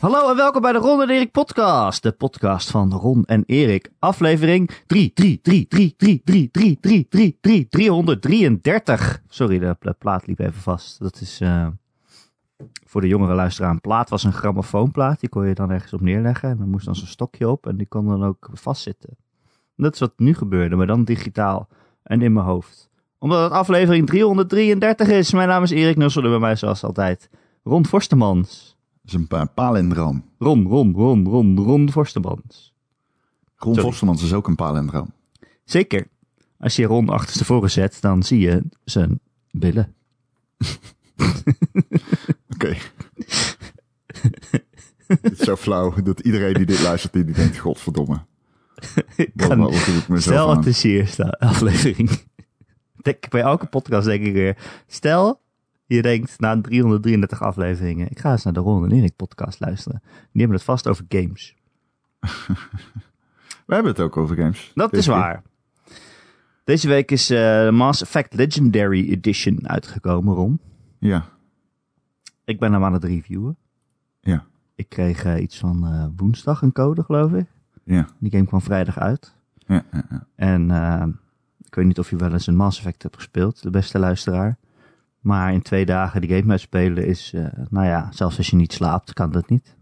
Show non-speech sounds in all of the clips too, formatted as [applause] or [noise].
Hallo en welkom bij de Ron en Erik podcast. De podcast van Ron en Erik. Aflevering 3, 3, 3, 3, 3, 3, 3, 3, 3, 3, 333. Sorry, de pla- plaat liep even vast. Dat is eh, voor de jongere luisteraar. Een plaat was een grammofoonplaat. Die kon je dan ergens op neerleggen. En dan moest dan zo'n stokje op. En die kon dan ook vastzitten. Dat is wat nu gebeurde, maar dan digitaal. En in mijn hoofd. Omdat het aflevering 333 is. Mijn naam is Erik Nussel bij mij zoals altijd Ron Forstemans. Dat is een pa- palindroom. Ron, Ron, Ron, Ron, Ron Forstemans. Ron Sorry. Is ook een palindroom. Zeker. Als je Ron achterstevoren zet, dan zie je zijn billen. [laughs] Oké. Het is zo flauw dat iedereen die dit luistert, die, denkt, godverdomme. Kan- wat, Stel, aan? het is eerste aflevering. Bij elke podcast denk ik weer. Stel, je denkt na 333 afleveringen. Ik ga eens naar de Ron en Erik podcast luisteren. Die hebben het vast over games. [laughs] We hebben het ook over games. Dat is waar. Deze week is eh, de Mass Effect Legendary Edition uitgekomen, Ron. Ja, Ik ben hem aan het reviewen. ja, Ik kreeg eh, iets van eh, woensdag een code, geloof ik. ja. Die game kwam vrijdag uit. ja, ja, ja. En ik weet niet of je wel eens een Mass Effect hebt gespeeld, de beste luisteraar. Maar in twee dagen die game uitspelen is, eh, nou ja, zelfs als je niet slaapt, kan dat niet.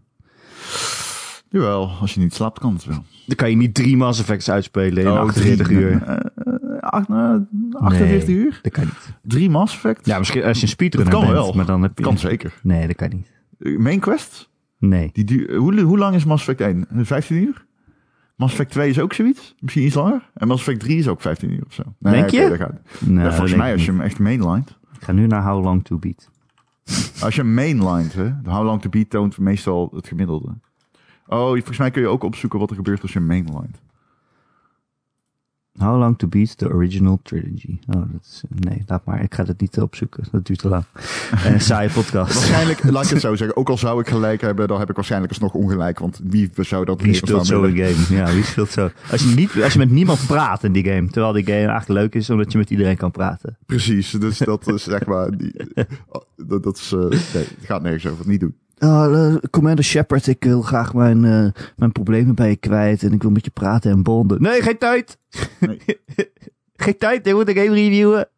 Jawel, als je niet slaapt, kan het wel. Dan kan je niet drie Mass Effects uitspelen in Oh, 48 drie- uur. eh, acht- eh, 48 Nee, uur? Dat kan niet. Drie Mass Effect? Ja, misschien als je een speedrunner Dat kan bent, wel. maar dan heb je... Kan zeker. Nee, dat kan niet. Main Quest? Nee. Die duur, hoe, hoe lang is Mass Effect 1? 15 uur? Mass Effect 2 is ook zoiets? Misschien iets langer? En Mass Effect 3 is ook 15 uur of zo. Nee, Denk je? dat gaat. Ja, dat volgens mij, als je hem echt mainlined. Ik ga nu naar How Long To Beat. Als je mainlined, hè, How Long to Beat toont meestal het gemiddelde. Oh, volgens mij kun je ook opzoeken wat er gebeurt als je mainlined. How Long To Beat, the original trilogy. Oh, dat is... Nee, laat maar. Ik ga dat niet opzoeken. Dat duurt te lang. En [laughs] een saaie podcast. Waarschijnlijk, laat ik het zo [laughs] zeggen, ook al zou ik gelijk hebben, dan heb ik waarschijnlijk alsnog ongelijk. Want wie zou dat Wie speelt zo een game? Ja, wie speelt zo? Als je, niet, als je met niemand praat in die game, terwijl die game eigenlijk leuk is omdat je met iedereen kan praten. Precies, dus dat is zeg maar, die, [laughs] dat, dat is, eh, nee, het gaat nergens over, niet doen. Oh, Commander Shepard, ik wil graag mijn, eh, mijn problemen bij je kwijt en ik wil met je praten en bonden. Nee, geen tijd! Nee. [laughs] geen tijd, ik moet een game reviewen.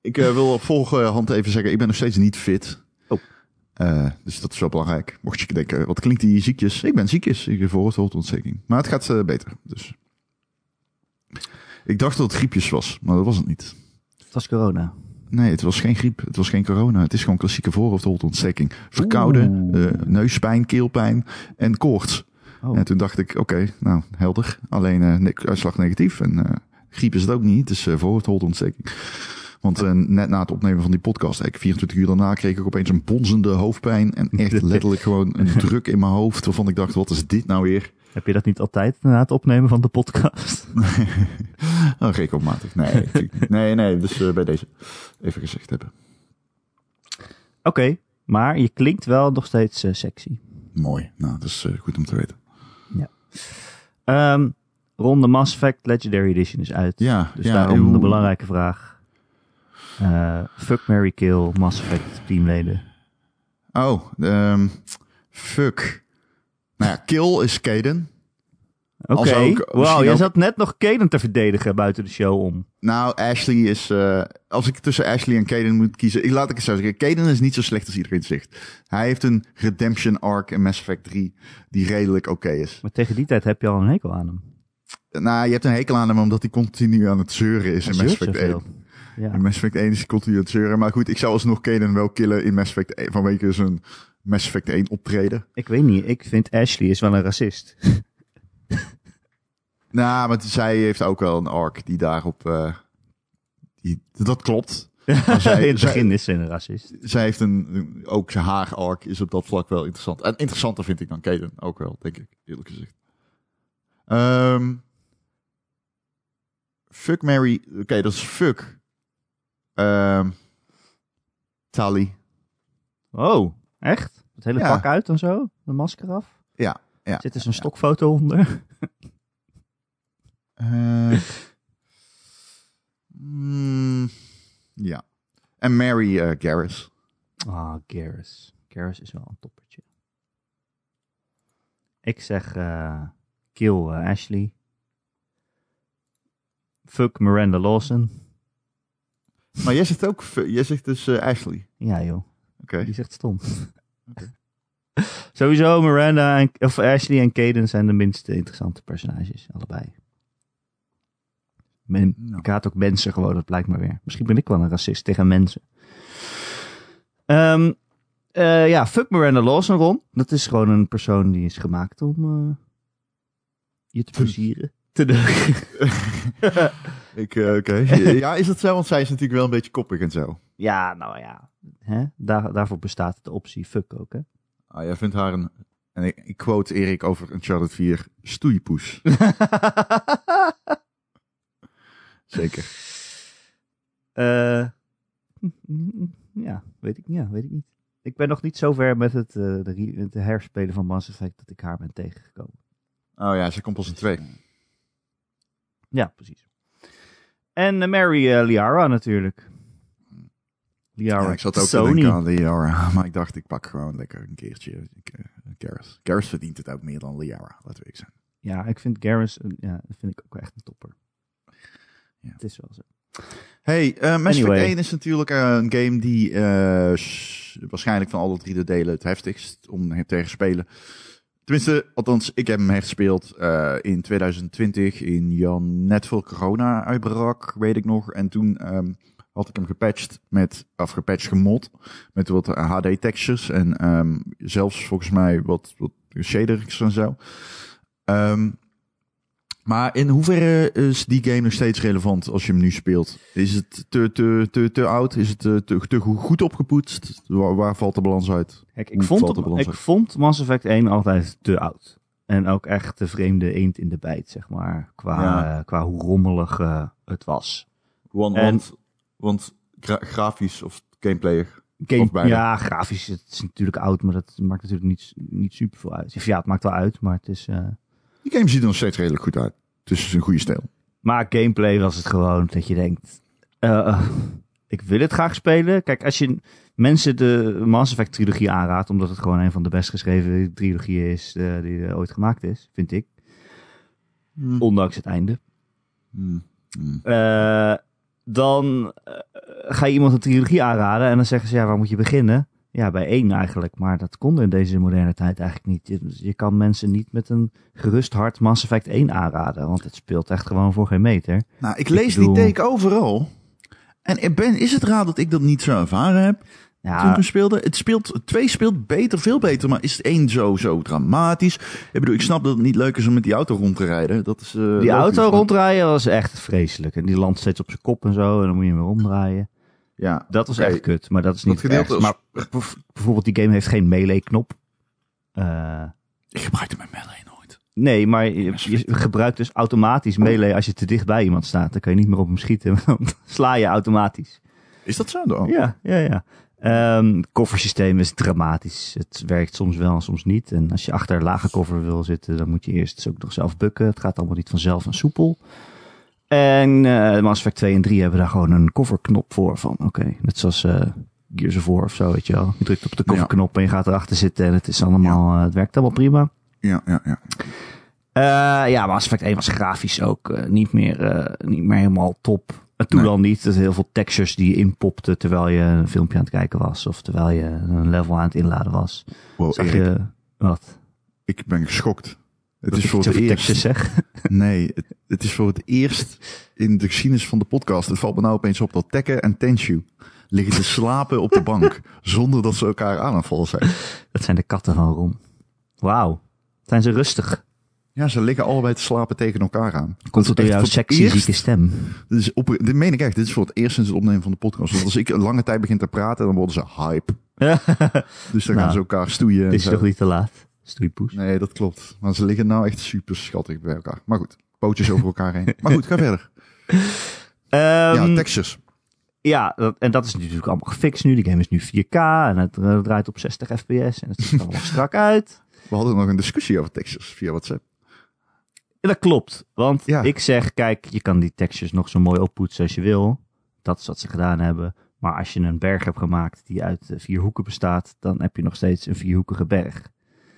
Ik eh, wil op volgende hand even zeggen, ik ben nog steeds niet fit. Oh. Dus dat is wel belangrijk. Mocht je denken, wat klinkt die ziekjes? Ik ben ziekjes, ik heb voorhoofdontsteking. Maar het gaat beter, dus. Ik dacht dat het griepjes was, maar dat was het niet. Het was corona. Nee, het was geen griep, het was geen corona. Het is gewoon klassieke voorhoofdontsteking. Verkouden, eh, neuspijn, keelpijn en koorts. Oh. En toen dacht ik, oké, nou, helder. Alleen ne- uitslag negatief. En eh, griep is het ook niet, het is uh, voorhoofdontsteking. Want net na het opnemen van die podcast, eigenlijk 24 uur daarna, kreeg ik opeens een bonzende hoofdpijn. En echt [laughs] letterlijk gewoon een druk in mijn hoofd. Waarvan ik dacht, wat is dit nou weer? Heb je dat niet altijd na het opnemen van de podcast? [laughs] Oh, regelmatig. Nee, [laughs] nee, nee. Dus eh, bij deze even gezegd hebben. Oké, maar je klinkt wel nog steeds eh, sexy. Mooi. Nou, dat is eh, goed om te weten. Ehm Ron, de Mass Effect Legendary Edition is uit. Ja, Dus ja, daarom de belangrijke vraag. Fuck, Mary Kill, Mass Effect teamleden. Oh, ehm, fuck. Nou ja, Kill is Kaden. Oké, ook- wow, jij ook- zat net nog Kaden te verdedigen buiten de show om. Nou, Ashley is... eh, als ik tussen Ashley en Kaden moet kiezen... Ik laat ik het zo zeggen. Kaden is niet zo slecht als iedereen zegt. Hij heeft een redemption arc in Mass Effect 3... die redelijk oké is. Maar tegen die tijd heb je al een hekel aan hem. Nou, je hebt een hekel aan hem omdat hij continu aan het zeuren is in Mass Effect 1. zoveel. Ja. In Mass Effect 1 is hij continu aan het zeuren. Maar goed, ik zou alsnog Kaden wel killen in Mass Effect 1... vanwege zijn Mass Effect 1 optreden. Ik weet niet, ik vind Ashley is wel een racist. [laughs] Nou, maar zij heeft ook wel een arc die daarop... eh, die, dat klopt. [laughs] Maar zij- in het zij- begin is ze een racist. zij heeft een, ook zijn haar arc is op dat vlak wel interessant. En interessanter vind ik dan Kaden ook wel, denk ik, eerlijk gezegd. Ehm fuck Mary, oké, dat is fuck. Ehm Tally. Oh, echt? Het hele pak uit en zo? De masker af? Ja, ja. Zit er zo'n stokfoto onder? [laughs] Eh, mm, ja. En Mary eh, Garrus. Ah, Garrus. Garrus is wel een toppertje. Ik zeg eh, kill Ashley. Fuck Miranda Lawson. Maar jij zegt ook, jij zegt dus Ashley. Ja joh, Die zegt stom. [laughs] Sowieso Miranda en, of Ashley en Caden zijn de minst interessante personages, allebei. Men, Nou. Ik haat ook mensen gewoon, dat blijkt maar weer. Misschien ben ik wel een racist tegen mensen. Ehm, eh, ja, fuck Miranda Lawson, Ron. Dat is gewoon een persoon die is gemaakt om eh, je te plezieren. Te. [laughs] Ik, eh, Oké. ja, is dat zo? Want zij is natuurlijk wel een beetje koppig en zo. ja, nou ja. Hè? Daar, daarvoor bestaat de optie fuck ook, hè? Ah, jij vindt haar een, en ik, ik quote Erik over Uncharted 4, stoeipoes. [laughs] Zeker. Eh, ja, weet ik, ja, weet ik niet. Ik ben nog niet zo ver met het, eh, de, het herspelen van Mass Effect dat ik haar ben tegengekomen. Oh ja, ze komt pas in twee. Ja, precies. En eh, Mary eh, Liara natuurlijk. Liara Ja, ik zat ook Sony. te denken aan Liara, [laughs] maar ik dacht ik pak gewoon lekker een keertje ik, eh, Garrus. Garrus verdient het ook meer dan Liara, laten we ik zijn. Ja, ik vind Garrus, ja, dat vind ik ook echt een topper. Ja. Het is wel zo. Hey, eh Mass Effect Anyway. 1 is natuurlijk een game die waarschijnlijk van alle drie de delen het heftigst om te spelen. Tenminste, althans, ik heb hem hergespeeld eh, in 2020, in Jan, net voor corona uitbrak, weet ik nog. En toen ehm, had ik hem gepatcht met, of gepatcht gemod, met wat HD-textures en ehm, zelfs volgens mij wat, wat shaders en zo. Ehm, maar in hoeverre is die game nog steeds relevant als je hem nu speelt? Is het te, te, te, te oud? Is het te, te, te goed opgepoetst? Waar, waar valt de balans uit? Kijk, ik vond, de ik uit? vond Mass Effect 1 altijd te oud. En ook echt de vreemde eend in de bijt, zeg maar. Qua, Ja. eh, qua hoe rommelig eh, het was. Want, En- want, want gra- grafisch of gameplay. Game, Of beide. ja, grafisch het is natuurlijk oud, maar dat maakt natuurlijk niet, niet super veel uit. Ja, het maakt wel uit, maar het is... eh, Die game ziet er nog steeds redelijk goed uit. Dus het is een goede stijl. Maar gameplay was het gewoon dat je denkt... eh, eh, ik wil het graag spelen. Kijk, als je mensen de Mass Effect trilogie aanraadt... omdat het gewoon een van de best geschreven trilogieën is eh, die er ooit gemaakt is, vind ik. Ondanks het einde. Hmm. Hmm. Eh, dan ga je iemand een trilogie aanraden en dan zeggen ze, ja, waar moet je beginnen? Ja, bij één eigenlijk, maar dat kon in deze moderne tijd eigenlijk niet. Je, je kan mensen niet met een gerust hart Mass Effect 1 aanraden, want het speelt echt gewoon voor geen meter. Nou, ik lees bedoel- die take overal. En ik ben, is het raar dat ik dat niet zo ervaren heb toen ik Ja, hem speelde? Het speelt, twee speelt beter, veel beter, maar is het één zo, zo dramatisch? Ik bedoel, ik snap dat het niet leuk is om met die auto rond te rijden. Dat is, eh, die logisch, auto maar- rondrijden was echt vreselijk. En die landt steeds op zijn kop en zo, en dan moet je hem weer omdraaien. Ja, Dat was echt kut, maar dat is niet Dat gedeelte. Maar bijv- bijvoorbeeld die game heeft geen melee-knop. Eh, ik gebruikte mijn melee nooit. Nee, maar je, je gebruikt dus automatisch melee als je te dicht bij iemand staat. Dan kan je niet meer op hem schieten, [laughs] want dan sla je automatisch. Is dat zo dan? Ja, ja, ja. Ehm, koffersysteem is dramatisch. Het werkt soms wel en soms niet. En als je achter een lage koffer wil zitten, dan moet je eerst ook nog zelf bukken. Het gaat allemaal niet vanzelf en soepel. En eh Mass Effect 2 en 3 hebben daar gewoon een kofferknop voor. Van oké, net zoals eh Gears of War of zo, weet je wel. Je drukt op de kofferknop en je gaat erachter zitten en het is allemaal, eh, het werkt allemaal prima. Ja, ja, ja. Ja, Mass Effect 1 was grafisch ook niet, meer, niet meer helemaal top. En toen Nee. dan niet. Er heel veel textures die je inpopte terwijl je een filmpje aan het kijken was. Of terwijl je een level aan het inladen was. Wow, Zag Erik, je wat? ik ben geschokt. Het is voor het eerst. zeg. [laughs] Nee, het, het is voor het eerst in de geschiedenis van de podcast. Het valt me nou opeens op dat Tekke en Tenshu liggen te slapen op de bank. [laughs] zonder dat ze elkaar aan het vallen zijn. Dat zijn de katten van Ron. Wauw. Zijn ze rustig? Ja, ze liggen allebei te slapen tegen elkaar aan. Komt het door jouw voor het sexy eerst- zieke stem? Dit, is op, dit meen ik echt. Dit is voor het eerst sinds het opnemen van de podcast. Want als ik een lange tijd begin te praten, dan worden ze hype. Dus dan Nou, gaan ze elkaar stoeien. en Dit is nog niet te laat. Stoeipoes. Nee, dat klopt. Maar ze liggen nou echt super schattig bij elkaar. Maar goed, pootjes over elkaar heen. Maar goed, ga [laughs] verder. Ehm, ja, textures. Ja, dat, en dat is natuurlijk allemaal gefixt nu. Die game is nu 4K en het eh, draait op 60 fps en het ziet er allemaal strak uit. We hadden nog een discussie over textures via WhatsApp. Ja, dat klopt, want Ja. ik zeg, kijk, je kan die textures nog zo mooi oppoetsen als je wil. Dat is wat ze gedaan hebben. Maar als je een berg hebt gemaakt die uit eh, vier hoeken bestaat, dan heb je nog steeds een vierhoekige berg.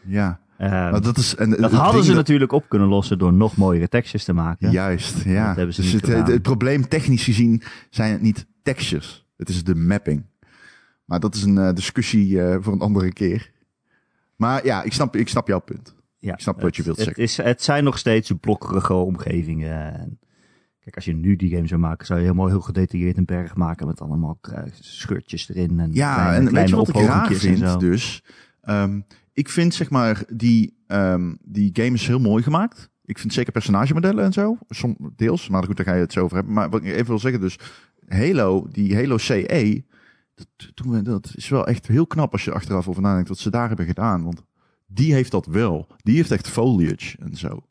Ja. Ehm, dat is, en, dat hadden ze dat- natuurlijk op kunnen lossen door nog mooiere textures te maken. Juist, ja. Dat hebben ze dus niet het, het, gedaan. het probleem technisch gezien zijn het niet textures. Het is de mapping. Maar dat is een eh, discussie eh, voor een andere keer. Maar ja, ik snap, ik snap jouw punt. Ja, Ik snap wat je wilt het, zeggen. Is, het zijn nog steeds blokkerige omgevingen. En kijk, als je nu die game zou maken, zou je helemaal heel gedetailleerd een berg maken met allemaal eh, scheurtjes erin. En Ja, kleine, en weet kleine je wat ik raar vind dus? Ehm, ik vind zeg maar die, ehm, die game is heel mooi gemaakt. Ik vind zeker personagemodellen en zo. Som, deels, maar goed, daar ga je het zo over hebben. Maar wat ik even wil zeggen dus, Halo, die Halo CE, dat, dat is wel echt heel knap als je achteraf over nadenkt wat ze daar hebben gedaan. Want die heeft dat wel. Die heeft echt foliage en zo.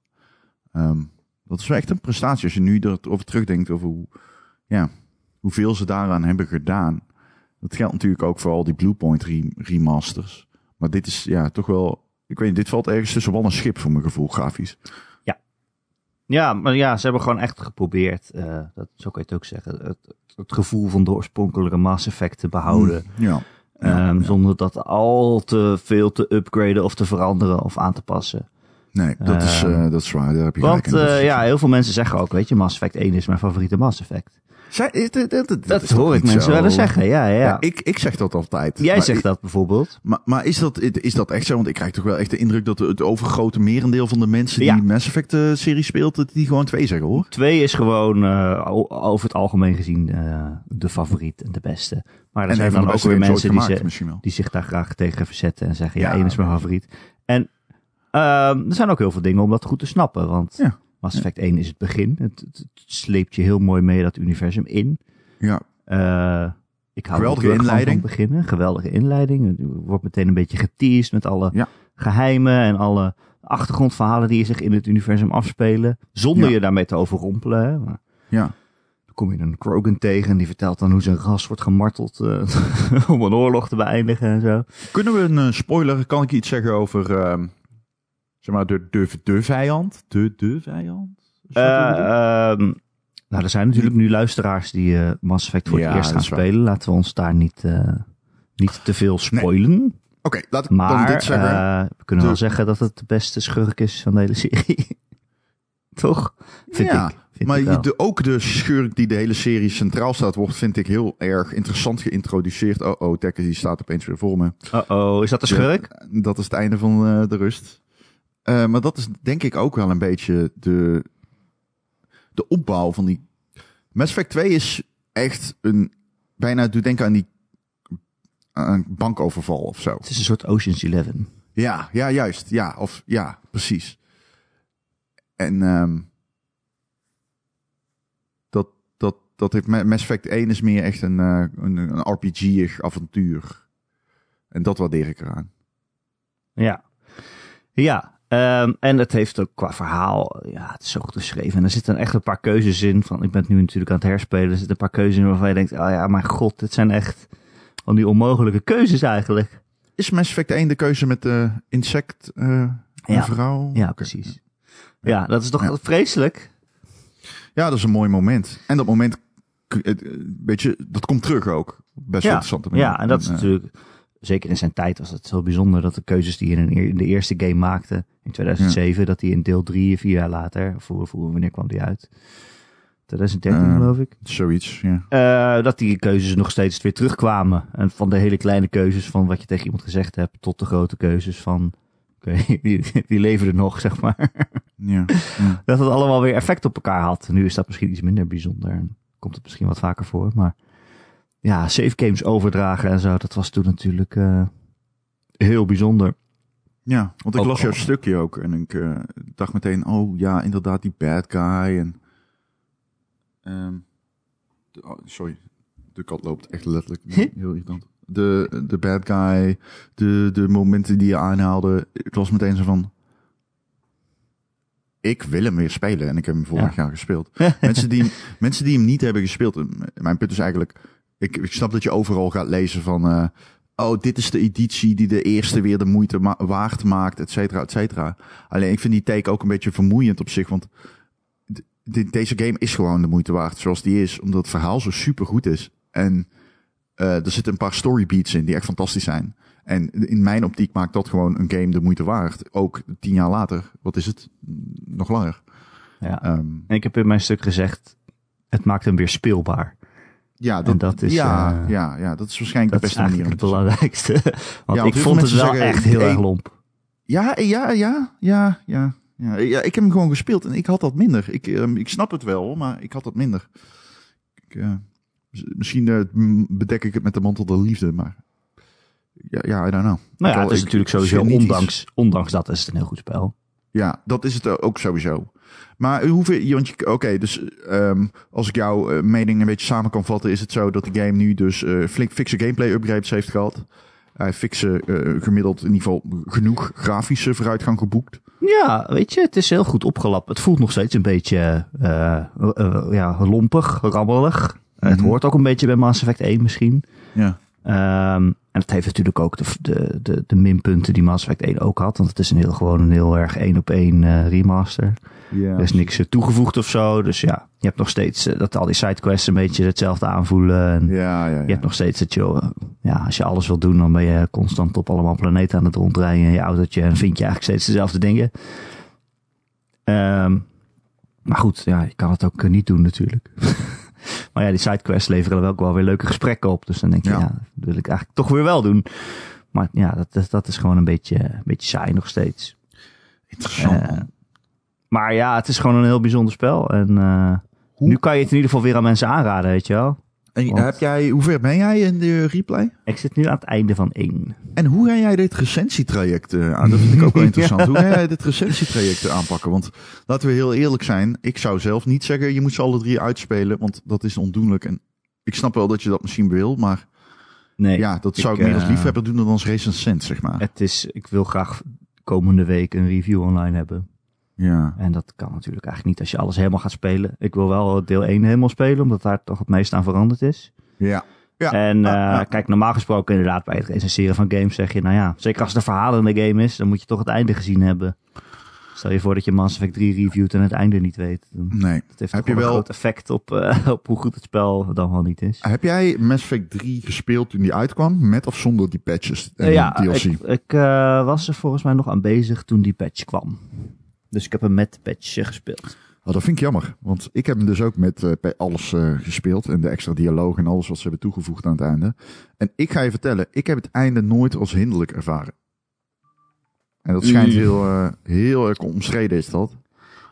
Ehm, dat is wel echt een prestatie als je nu erover terugdenkt over hoe, ja, hoeveel ze daaraan hebben gedaan. Dat geldt natuurlijk ook voor al die Bluepoint re- remasters. Maar dit is ja toch wel. Ik weet niet, dit valt ergens tussen wal en schip voor mijn gevoel, grafisch. Ja, maar ja, ze hebben gewoon echt geprobeerd, eh, dat, zo kan je het ook zeggen, het, het gevoel van de oorspronkelijke Mass Effect te behouden. Mm, Ja. Ja, Ehm, ja. Zonder dat al te veel te upgraden of te veranderen of aan te passen. Nee, dat, is, eh, dat is waar. Daar heb je Want gelijk in. Dat eh, ja, heel veel mensen zeggen ook, weet je, Mass Effect 1 is mijn favoriete Mass Effect. Zij- dit- Dat hoor ik mensen wel eens zeggen, ja, ja. Ja, ik, ik zeg dat altijd. Jij Maar zegt dat bijvoorbeeld. Maar, maar is, dat, is dat echt zo? Want ik krijg toch wel echt de indruk dat het overgrote merendeel van de mensen Ja. die Mass Effect eh, serie speelt, dat die gewoon twee zeggen hoor. Twee is gewoon eh, over het algemeen gezien eh, de favoriet en de beste. Maar er en zijn dan ook weer mensen die, gemaakt ze, die zich daar graag tegen verzetten en zeggen, ja, Ja, één is mijn favoriet. En ehm, er zijn ook heel veel dingen om dat goed te snappen, want Ja. Mass Effect 1 is het begin. Het, het, het sleept je heel mooi mee dat universum in. Ja, Eh, ik hou Geweldige inleiding. van beginnen. Geweldige inleiding. Er wordt meteen een beetje geteased met alle Ja. geheimen en alle achtergrondverhalen die zich in het universum afspelen. Zonder Ja. je daarmee te overrompelen. Hè. Maar ja. dan kom je een Krogan tegen en die vertelt dan hoe zijn ras wordt gemarteld eh, [laughs] om een oorlog te beëindigen en zo. Kunnen we een eh, spoiler? Kan ik iets zeggen over ehm, zeg maar de, de, de vijand? De, de vijand? Eh, ehm, nou, er zijn natuurlijk nu luisteraars die eh Mass Effect voor Ja, het eerst gaan waar. spelen. Laten we ons daar niet, eh, niet te veel spoilen. Oké, laat ik dan dit zeggen. we kunnen De- wel zeggen dat het de beste schurk is van de hele serie. [laughs] Toch? Vind ja, ik. Maar de, ook de schurk die de hele serie centraal staat, wordt, vind ik heel erg interessant geïntroduceerd. Oh, oh, Tekken die staat opeens weer voor me. Uh-oh, is dat de schurk? Ja, dat is het einde van de rust. Eh, maar dat is denk ik ook wel een beetje de, de opbouw van die... Mass Effect 2 is echt een... Bijna doet denken aan die aan een bankoverval of zo. Het is een soort Ocean's Eleven. Ja, ja, juist. Ja, of ja, precies. En ehm, dat, dat, dat heeft Ma- Mass Effect 1 is meer echt een, eh, een, een RPG-ig avontuur. En dat waardeer ik eraan. Ja. Ja. Ehm, en het heeft ook qua verhaal, ja, het is zo goed geschreven. En er zitten echt een paar keuzes in. Van, ik ben nu natuurlijk aan het herspelen. Er zitten een paar keuzes in waarvan je denkt, oh ja, mijn god, dit zijn echt van die onmogelijke keuzes eigenlijk. Is Mass Effect 1 de keuze met de insect eh Ja. vrouw? Ja, precies. Ja, dat is toch Ja. vreselijk? Ja, dat is een mooi moment. En dat moment, eh, weet je, dat komt terug ook. Best Ja, interessant. Ja, en dat is eh, natuurlijk, zeker in zijn tijd was het heel bijzonder dat de keuzes die hij in, de eerste game maakte, in 2007, dat hij in deel 3, vier jaar later, voor, voor wanneer kwam die uit? 2013 Eh, geloof ik. Zoiets, ja. Eh, dat die keuzes nog steeds weer terugkwamen. En van de hele kleine keuzes van wat je tegen iemand gezegd hebt, tot de grote keuzes van, oké, die, die leven er nog, zeg maar. ja. [laughs] ja. dat het allemaal weer effect op elkaar had. Nu is dat misschien iets minder bijzonder. En komt het misschien wat vaker voor. Maar ja, save games overdragen en zo, dat was toen natuurlijk eh, heel bijzonder. Ja, want ik Ook las jouw stukje ook en ik eh, dacht meteen, oh ja, inderdaad, die bad guy. En, ehm, de- oh, sorry, de kat loopt echt letterlijk [laughs] heel irritant. De, de bad guy, de, de momenten die je aanhaalde, ik las meteen zo van, ik wil hem weer spelen en ik heb hem vorig jaar gespeeld. [laughs] mensen, die, hem- mensen die hem niet hebben gespeeld, eh, mijn punt is eigenlijk, ik, ik snap dat je overal gaat lezen van, eh, oh, dit is de editie die de eerste weer de moeite ma- waard maakt, et cetera, et cetera. Alleen ik vind die take ook een beetje vermoeiend op zich, want de- deze game is gewoon de moeite waard zoals die is, omdat het verhaal zo super goed is. En eh, er zitten een paar storybeats in die echt fantastisch zijn. En in mijn optiek maakt dat gewoon een game de moeite waard. Ook tien jaar later. Wat is het? Nog langer. Ja. Ehm, En ik heb in mijn stuk gezegd, het maakt hem weer speelbaar. Ja, En dat is, ja, eh, ja, ja, dat is waarschijnlijk Dat de beste manier. om het belangrijkste. [laughs] Want Ja, want ik vond het wel zeggen, echt heel hey, erg lomp. Ja, ja, ja, ja, ja, ja. Ja, ik heb hem gewoon gespeeld en ik had dat minder. Ik, ehm, ik snap het wel, maar ik had dat minder. Ik, eh, misschien eh, bedek ik het met de mantel der liefde, maar... Ja, ja I don't know. Nou Ik ja, het is ik natuurlijk sowieso, ondanks, ondanks dat is het een heel goed spel. Ja, dat is het eh, ook sowieso. Maar hoeveel, want oké, dus ehm, als ik jouw eh, mening een beetje samen kan vatten, is het zo dat de game nu dus eh, flink fikse gameplay upgrades heeft gehad. Hij fikse, eh, gemiddeld in ieder geval genoeg grafische vooruitgang geboekt. Ja, weet je, het is heel goed opgelapt. Het voelt nog steeds een beetje ja, lompig, rammelig. Het Mhm. hoort ook een beetje bij Mass Effect 1 misschien. Ja. Ehm, en het heeft natuurlijk ook de, de, de, de minpunten die Mass Effect 1 ook had. Want het is een heel, gewoon een heel erg één op één eh, remaster. ja. Er is niks eh, toegevoegd of zo. Dus ja, je hebt nog steeds eh, dat al die sidequests een beetje hetzelfde aanvoelen. En Ja, ja, ja. je hebt nog steeds dat je, ja, als je alles wil doen, dan ben je constant op allemaal planeten aan het rondrijden in je autootje. En vind je eigenlijk steeds dezelfde dingen. Ehm, maar goed, ja, je kan het ook niet doen natuurlijk. [laughs] maar ja, die sidequests leveren er wel ook wel weer leuke gesprekken op. Dus dan denk je, Ja. ja, dat wil ik eigenlijk toch weer wel doen. Maar ja, dat, dat, dat is gewoon een beetje, een beetje saai nog steeds. Interessant. Eh. Maar ja, het is gewoon een heel bijzonder spel. En eh, nu kan je het in ieder geval weer aan mensen aanraden, weet je wel. En want- heb jij, hoe ver ben jij in de replay? Ik zit nu aan het einde van één. En hoe ga jij dit recensietraject eh, aan? Dat vind ik ook wel [laughs] interessant. Hoe ga jij dit recensietraject eh, aanpakken? Want laten we heel eerlijk zijn. Ik zou zelf niet zeggen, je moet ze alle drie uitspelen. Want dat is ondoenlijk. En ik snap wel dat je dat misschien wil. Maar Nee, ja, dat zou ik, ik, meer als eh, liefhebber doen dan als recensent, zeg maar. het is, ik wil graag komende week een review online hebben. Ja. En dat kan natuurlijk eigenlijk niet als je alles helemaal gaat spelen. Ik wil wel deel 1 helemaal spelen, omdat daar toch het meest aan veranderd is. Ja. Ja. En eh, Ja, kijk, normaal gesproken inderdaad bij het recenseren van games zeg je, nou ja, zeker als het een verhalende game is, dan moet je toch het einde gezien hebben. Stel je voor dat je Mass Effect 3 reviewt en het einde niet weet. Nee. dat heeft Heb toch je wel een groot effect op, eh, [laughs] op hoe goed het spel dan wel niet is. Heb jij Mass Effect 3 gespeeld toen die uitkwam? Met of zonder die patches en ja, DLC? ik, ik was er volgens mij nog aan bezig toen die patch kwam. Dus ik heb hem met patch eh, gespeeld. Oh, dat vind ik jammer. Want ik heb hem dus ook met eh, bij alles eh, gespeeld. En de extra dialoog en alles wat ze hebben toegevoegd aan het einde. En ik ga je vertellen, ik heb het einde nooit als hinderlijk ervaren. En dat schijnt heel, eh, heel erg omstreden is dat.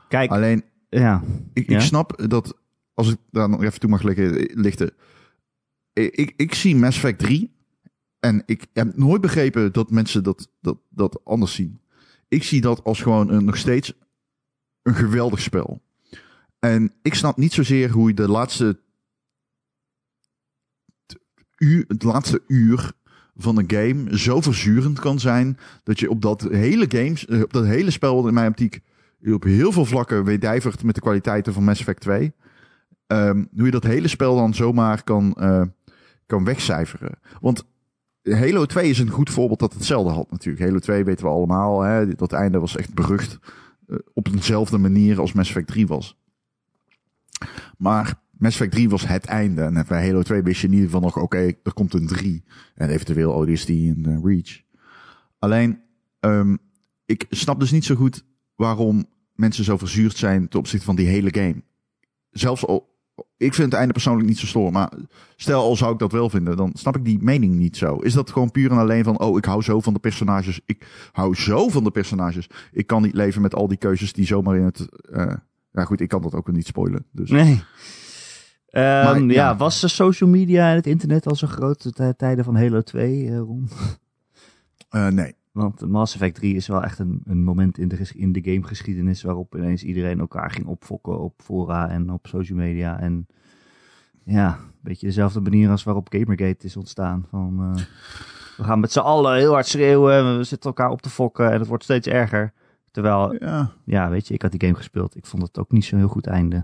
Kijk, Alleen, ja, ik, Ja? ik snap dat, als ik daar nog even toe mag liggen, lichten. Ik, ik, ik zie Mass Effect 3. En ik heb nooit begrepen dat mensen dat, dat, dat anders zien. Ik zie dat als gewoon nog steeds een geweldig spel. En ik snap niet zozeer hoe je de laatste uur, het laatste uur van een game zo verzurend kan zijn dat je op dat hele games, eh, op dat hele spel wat in mijn optiek op heel veel vlakken wedijvert met de kwaliteiten van Mass Effect 2. Ehm, hoe je dat hele spel dan zomaar kan, eh, kan wegcijferen. Want Halo 2 is een goed voorbeeld dat hetzelfde had natuurlijk. Halo 2 weten we allemaal. Hè, dat einde was echt berucht. eh, op dezelfde manier als Mass Effect 3 was. Maar Mass Effect 3 was het einde. En bij Halo 2 wist je in ieder geval nog, oké, er komt een 3. En eventueel ODST en eh, Reach. Alleen, ehm, ik snap dus niet zo goed waarom mensen zo verzuurd zijn ten opzichte van die hele game. Zelfs al, ik vind het einde persoonlijk niet zo stoor, maar stel al zou ik dat wel vinden, dan snap ik die mening niet zo. Is dat gewoon puur en alleen van, oh, ik hou zo van de personages, ik hou zo van de personages, ik kan niet leven met al die keuzes die zomaar in het, eh ja goed, ik kan dat ook niet spoilen. Dus. nee. Ehm, Maar, ja. ja. was de social media en het internet al zo groot tijden van Halo 2, eh, Ron? Eh, nee. Want Mass Effect 3 is wel echt een, een moment in de, in de gamegeschiedenis waarop ineens iedereen elkaar ging opfokken op fora en op social media. En ja, een beetje dezelfde manier als waarop Gamergate is ontstaan. Van, eh, we gaan met z'n allen heel hard schreeuwen, we zitten elkaar op te fokken en het wordt steeds erger. Terwijl, Ja. ja, weet je, ik had die game gespeeld. Ik vond het ook niet zo'n heel goed einde.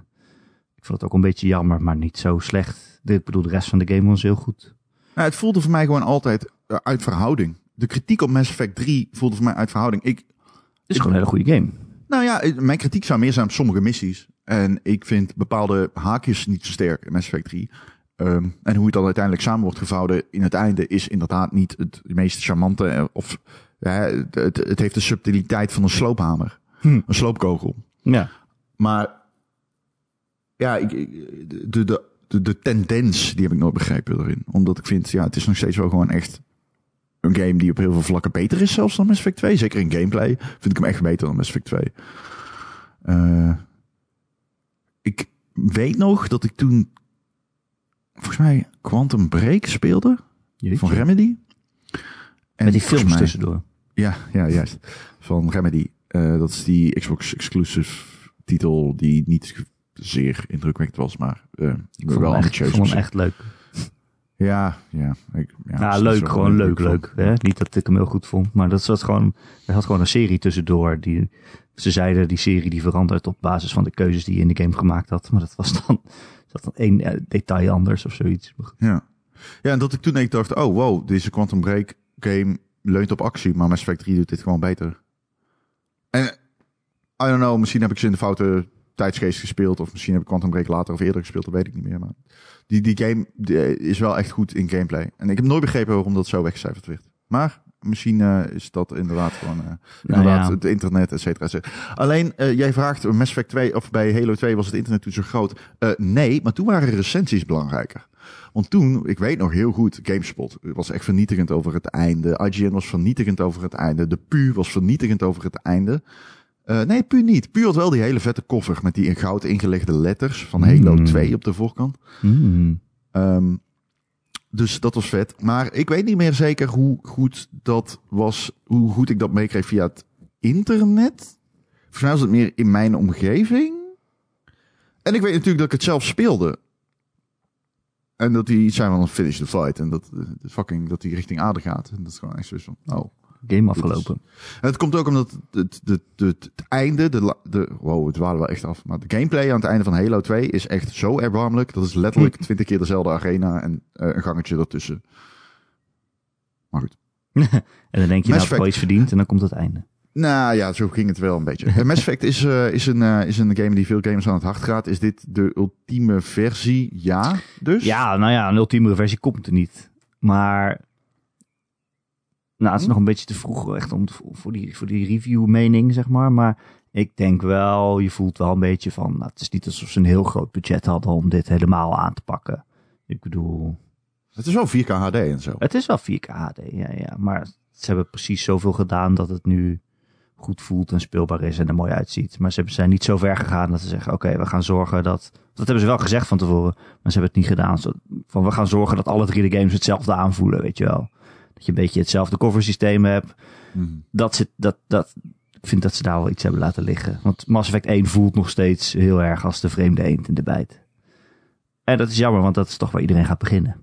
Ik vond het ook een beetje jammer, maar niet zo slecht. Ik bedoel, de rest van de game was heel goed. Nou, het voelde voor mij gewoon altijd eh, uit verhouding. De kritiek op Mass Effect 3 voelde voor mij uit verhouding. Ik, Het is gewoon een hele goede game. Nou ja, mijn kritiek zou meer zijn op sommige missies. En ik vind bepaalde haakjes niet zo sterk in Mass Effect 3. Ehm, en hoe het dan uiteindelijk samen wordt gevouwen in het einde is inderdaad niet het meest charmante. eh, Of ja, het, het, heeft de subtiliteit van een sloophamer. Hm. Een sloopkogel. Ja. Maar ja, ik- de, de, de, de tendens die heb ik nooit begrepen erin. Omdat ik vind, ja, het is nog steeds wel gewoon echt een game die op heel veel vlakken beter is zelfs dan Mass Effect 2. Zeker in gameplay vind ik hem echt beter dan Mass Effect 2. Eh, ik weet nog dat ik toen volgens mij Quantum Break speelde van Remedy. En Met die films mij- tussendoor. ja, ja, juist. Van Remedy. Eh, dat is die Xbox exclusive titel die niet zeer indrukwekkend was, maar eh Ik vond wel ambitieus. ik vond hem echt leuk. Ja, ja. Ik, ja, is leuk. Gewoon leuk, leuk. Hè? Niet dat ik hem heel goed vond, maar dat zat gewoon, er had gewoon een serie tussendoor. Die, ze zeiden die serie die verandert op basis van de keuzes die je in de game gemaakt had. Maar dat was dan, [laughs] dat dan één eh, detail anders of zoiets. Ja. ja, en dat ik toen ik dacht, oh wow, deze Quantum Break game leunt op actie, maar Mass Effect 3 doet dit gewoon beter. En I don't know, misschien heb ik ze in de foute tijdsgeest gespeeld, of misschien heb ik Quantum Break later of eerder gespeeld, dat weet ik niet meer. Maar die, die game die is wel echt goed in gameplay. En ik heb nooit begrepen waarom dat zo weggecijferd werd. Maar misschien eh, is dat inderdaad gewoon eh, inderdaad ja. het internet, et cetera, et cetera. Alleen, eh, jij vraagt, eh, Mass Effect 2, of bij Halo 2 was het internet toen zo groot? Eh, nee, maar toen waren recensies belangrijker. Want toen, ik weet nog heel goed, GameSpot was echt vernietigend over het einde. IGN was vernietigend over het einde. De PU was vernietigend over het einde. Eh, nee, PU niet. PU had wel die hele vette koffer met die in goud ingelegde letters van Halo Mm. 2 op de voorkant. Hmm. Ehm, dus dat was vet. Maar ik weet niet meer zeker hoe goed dat was, hoe goed ik dat meekreeg via het internet. Volgens mij was het meer in mijn omgeving. En ik weet natuurlijk dat ik het zelf speelde. En dat die iets zijn van finish the fight. En dat, de fucking, dat die richting aarde gaat. En dat is gewoon echt zo van, oh. Game afgelopen. En het komt ook omdat het, het, het, het einde, de, de, wow, het waren wel echt af. Maar de gameplay aan het einde van Halo 2 is echt zo erbarmelijk. Dat is letterlijk twintig keer dezelfde arena en eh, een gangetje ertussen. Maar goed. [laughs] En dan denk je, Mass nou, heb iets verdiend en dan komt het einde. Nou ja, zo ging het wel een beetje. [laughs] Mass Effect is, eh, is, een, eh, is een game die veel gamers aan het hart gaat. Is dit de ultieme versie? Ja, dus? Ja, nou ja, een ultiemere versie komt er niet. Maar nou, het is Hm? nog een beetje te vroeg echt om voor die, voor die review mening, zeg maar. Maar ik denk wel, je voelt wel een beetje van, nou, het is niet alsof ze een heel groot budget hadden om dit helemaal aan te pakken. Ik bedoel, Het is wel 4K HD en zo. het is wel 4K HD, ja, ja. Maar ze hebben precies zoveel gedaan dat het nu goed voelt en speelbaar is en er mooi uitziet. Maar ze zijn niet zo ver gegaan dat ze zeggen, oké, we gaan zorgen dat... Dat hebben ze wel gezegd van tevoren, maar ze hebben het niet gedaan. Van, we gaan zorgen dat alle drie de games hetzelfde aanvoelen, weet je wel. Dat je een beetje hetzelfde coversysteem hebt. Mhm. Dat zit, dat, dat, ik vind dat ze daar wel iets hebben laten liggen. Want Mass Effect 1 voelt nog steeds heel erg als de vreemde eend in de bijt. En dat is jammer, want dat is toch waar iedereen gaat beginnen.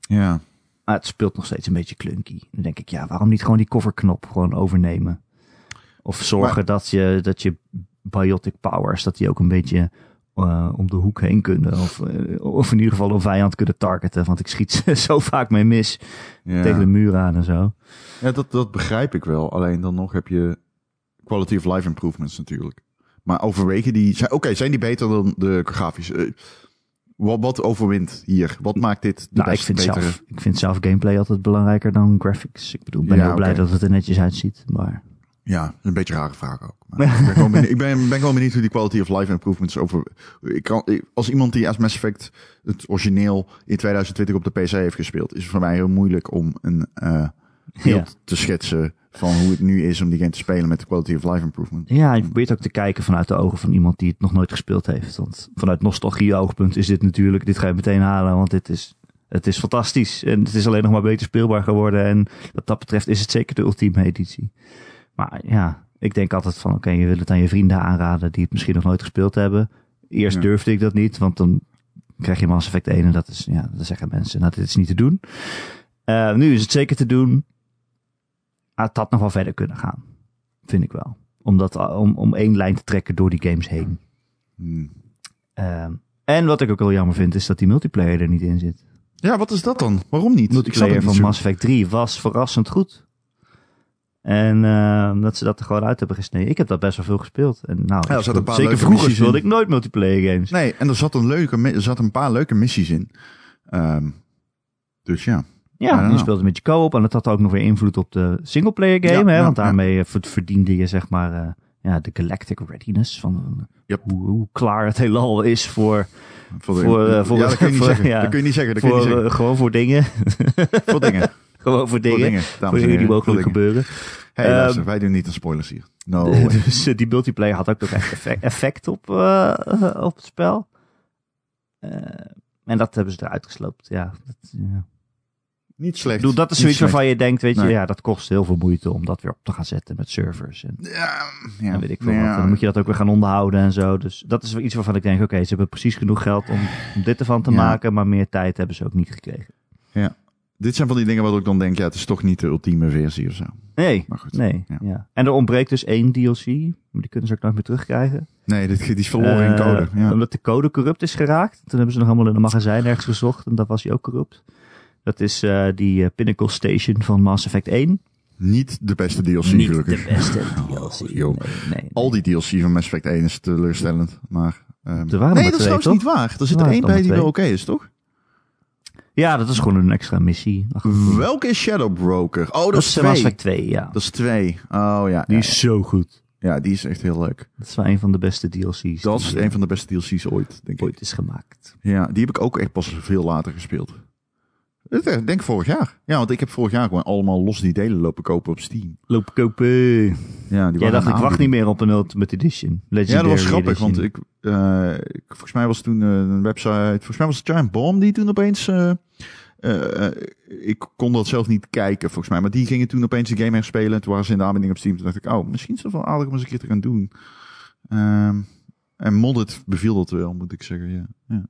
Ja. Maar het speelt nog steeds een beetje clunky. Dan denk ik, ja, waarom niet gewoon die coverknop gewoon overnemen? Of zorgen Maar- dat, je, dat je biotic powers, dat die ook een beetje eh, om de hoek heen kunnen. Of, eh, of in ieder geval een vijand kunnen targeten. Want ik schiet ze [laughs] zo vaak mee mis ja. tegen de muur aan en zo. Ja, dat, dat begrijp ik wel. Alleen dan nog heb je quality of life improvements natuurlijk. Maar overwegen die... zijn- Oké, zijn die beter dan de grafische? Eh, wat, wat overwint hier? Wat maakt dit de Nou, ik vind, betere? zelf, ik vind zelf gameplay altijd belangrijker dan graphics. Ik bedoel, ik ben Ja, heel blij dat het er netjes uitziet. Maar Ja, een beetje rare vraag ook. Maar ik ben gewoon benieuwd, ik ben, ben gewoon benieuwd hoe die quality of life improvements over... Ik kan, als iemand die als Mass Effect het origineel in 2020 op de PC heeft gespeeld... is het voor mij heel moeilijk om een eh beeld Ja. te schetsen van hoe het nu is om die game te spelen met de quality of life improvement. ja, je probeert ook te kijken vanuit de ogen van iemand die het nog nooit gespeeld heeft. Want vanuit nostalgie oogpunt is dit natuurlijk, dit ga je meteen halen, want dit is, het is fantastisch. En het is alleen nog maar beter speelbaar geworden. En wat dat betreft is het zeker de ultieme editie. Maar ja, ik denk altijd van, oké, je wil het aan je vrienden aanraden die het misschien nog nooit gespeeld hebben. Eerst Ja. durfde ik dat niet, want dan krijg je Mass Effect 1 en dat is, ja, dan zeggen mensen, nou, dit is niet te doen. Eh, nu is het zeker te doen. Het had nog wel verder kunnen gaan. Vind ik wel. Omdat, om, om één lijn te trekken door die games heen. Hmm. Ehm, en wat ik ook wel jammer vind, is dat die multiplayer er niet in zit. Ja, wat is dat dan? Waarom niet? Multiplayer van. Mass Effect 3 was verrassend goed. En eh, dat ze dat er gewoon uit hebben gesneden. Ik heb dat best wel veel gespeeld. En nou, Ja, er een paar zeker vroeger speelde in. ik nooit multiplayer games. Nee, en er zat een, leuke, er zat een paar leuke missies in. Ehm, dus ja. Ja, je speelde met je co-op en dat had ook nog weer invloed op de singleplayer game. Ja, hè, ja, want daarmee eh, ver- verdiende je zeg maar eh, ja, de galactic readiness van Yep. hoe, hoe klaar het heelal is voor, Voor, de- Voor, voor ja, dat kun je niet zeggen. Dat kun je niet zeggen. Voor gewoon voor dingen. Voor dingen. [laughs] gewoon voor Voor dingen. Voor dingen die mogelijk gebeuren. Hey, Ehm, luister, wij doen niet aan spoilers hier. No [laughs] dus eh, die multiplayer had ook nog echt effect, effect op, eh, op het spel. Eh, en dat hebben ze eruit gesloopt. Ja, dat, ja. Niet Ik slecht. bedoel, dat is zoiets waarvan je denkt, weet je, Nee. ja, dat kost heel veel moeite om dat weer op te gaan zetten met servers. En, Ja, ja. en weet ik veel Ja. wat. En dan moet je dat ook weer gaan onderhouden en zo. Dus dat is iets waarvan ik denk, oké, ze hebben precies genoeg geld om, om dit ervan te Ja. maken, maar meer tijd hebben ze ook niet gekregen. Dit zijn van die dingen waardoor ik dan denk, ja, het is toch niet de ultieme versie of zo. Nee, Maar goed. nee. Ja. Ja. En er ontbreekt dus één DLC, maar die kunnen ze ook nooit meer terugkrijgen. Nee, dit, die is verloren in Eh, code. Ja. Omdat de code corrupt is geraakt. Toen hebben ze nog allemaal in een magazijn ergens gezocht en daar was hij ook corrupt. Dat is eh, die eh, Pinnacle Station van Mass Effect 1. Niet de beste DLC, Niet gelukkig. de beste [laughs] DLC. joh. Nee, nee, nee. Al die DLC van Mass Effect 1 is teleurstellend. Maar, waren nee, maar dat is trouwens toch? niet waar. Er zit er één bij die wel oké is, toch? Ja, dat is gewoon een extra missie. Ach, Welke is Shadow Broker? Oh, dat, dat is Mass twee. Effect 2, ja. Dat is twee. Oh ja. Die ja, is zo goed. ja, die is echt heel leuk. Dat is wel een van de beste DLC's. Dat is die een van de beste DLC's ooit, denk ik. ooit is gemaakt. Ja, die heb ik ook echt pas veel later gespeeld. Ik denk vorig jaar. Ja, want ik heb vorig jaar gewoon allemaal los die delen lopen kopen op Steam. Loop kopen. Ja, die Jij dacht, ik wacht niet meer op een Ultimate Edition. Legendary Ja, dat was grappig, Edition. want ik, eh, ik, volgens mij was toen eh, een website, volgens mij was het Giant Bomb die toen opeens, eh, eh, eh, ik kon dat zelf niet kijken volgens mij, maar die gingen toen opeens de game herspelen en toen waren ze in de aanbieding op Steam. Toen dacht ik, oh, misschien is het wel aardig om eens een keer te gaan doen. Ehm, en Modded beviel dat wel, moet ik zeggen, ja. ja.